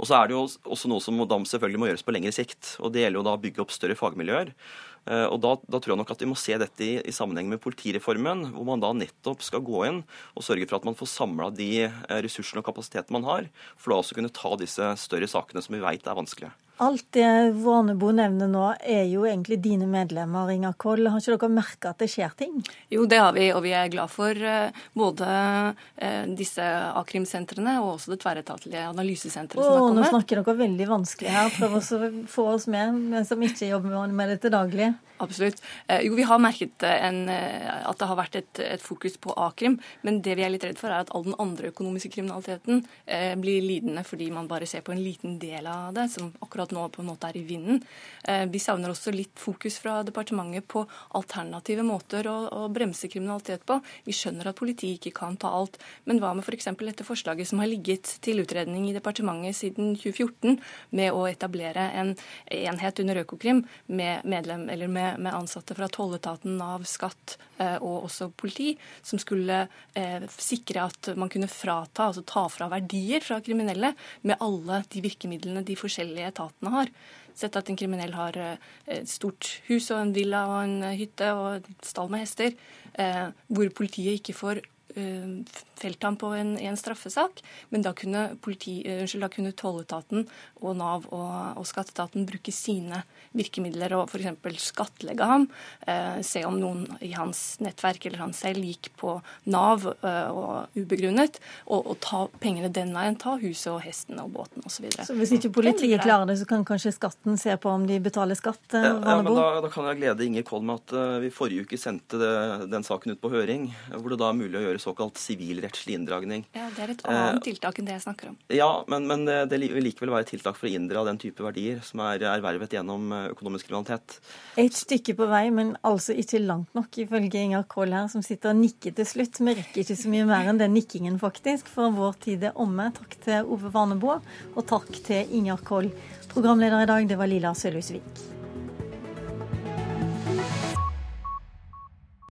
Og så er det jo også noe som selvfølgelig må gjøres på lengre sikt. og Det gjelder jo da å bygge opp større fagmiljøer. Eh, Og da, da tror jeg nok at vi må se dette i, i sammenheng med politireformen, hvor man da nettopp skal gå inn og sørge for at man får samla de ressursene og kapasitetene man har, for da også kunne ta disse større sakene som vi veit er vanskelige. Alt det Vårnebo nevner nå, er jo egentlig dine medlemmer, Inga Koll. Har ikke dere merka at det skjer ting? Jo, det har vi, og vi er glad for eh, både eh, disse a-krimsentrene og også det tverretatlige analysesenteret som har kommet. nå snakker dere veldig vanskelig her. Prøv å få oss med, men som ikke jobber med det til daglig. Absolutt. Eh, jo, vi har merket eh, en, eh, at det har vært et, et fokus på a-krim, men det vi er litt redd for, er at all den andre økonomiske kriminaliteten eh, blir lidende fordi man bare ser på en liten del av det, som akkurat nå på en måte er i vinden. Eh, vi savner også litt fokus fra departementet på alternative måter å, å bremse kriminalitet på. Vi skjønner at politiet ikke kan ta alt, men hva med f.eks. dette forslaget som har ligget til utredning i departementet siden 2014, med å etablere en enhet under Økokrim med medlem, eller med med ansatte fra tolletaten, Nav, skatt eh, og også politi, som skulle eh, sikre at man kunne frata, altså ta fra verdier fra kriminelle med alle de virkemidlene de forskjellige etatene har. Sett at en kriminell har eh, et stort hus og en villa og en hytte og et stall med hester, hvor politiet ikke får felt ham på en, i en straffesak, men da kunne, politi, eh, unnskyld, da kunne tolletaten og Nav og, og skatteetaten bruke sine virkemidler og f.eks. skattlegge ham, eh, se om noen i hans nettverk eller han selv gikk på Nav eh, og ubegrunnet, og, og ta pengene den veien, ta huset og hesten og båten osv. Så så hvis ikke politiet klarer det, så kan kanskje skatten se på om de betaler skatt? eh, Ja, ja, men da, da kan jeg glede Inger Koll med at uh, vi forrige uke sendte det, den saken ut på høring, hvor det da er mulig å gjøre såkalt sivilrettslig inndragning. Ja, Det er et Eh, annet tiltak enn det jeg snakker om. Ja, men, men det, det vil likevel være et tiltak for å inndra den type verdier som er ervervet gjennom eh, økonomisk kriminalitet. Et stykke på vei, men altså ikke langt nok, ifølge Inger Koll her, som sitter og nikker til slutt. Vi rekker ikke så mye mer enn den nikkingen, faktisk, for vår tid er omme. Takk til Ove Varneboe, og takk til Inger Koll. Programleder i dag, det var Lila Sølhusvik.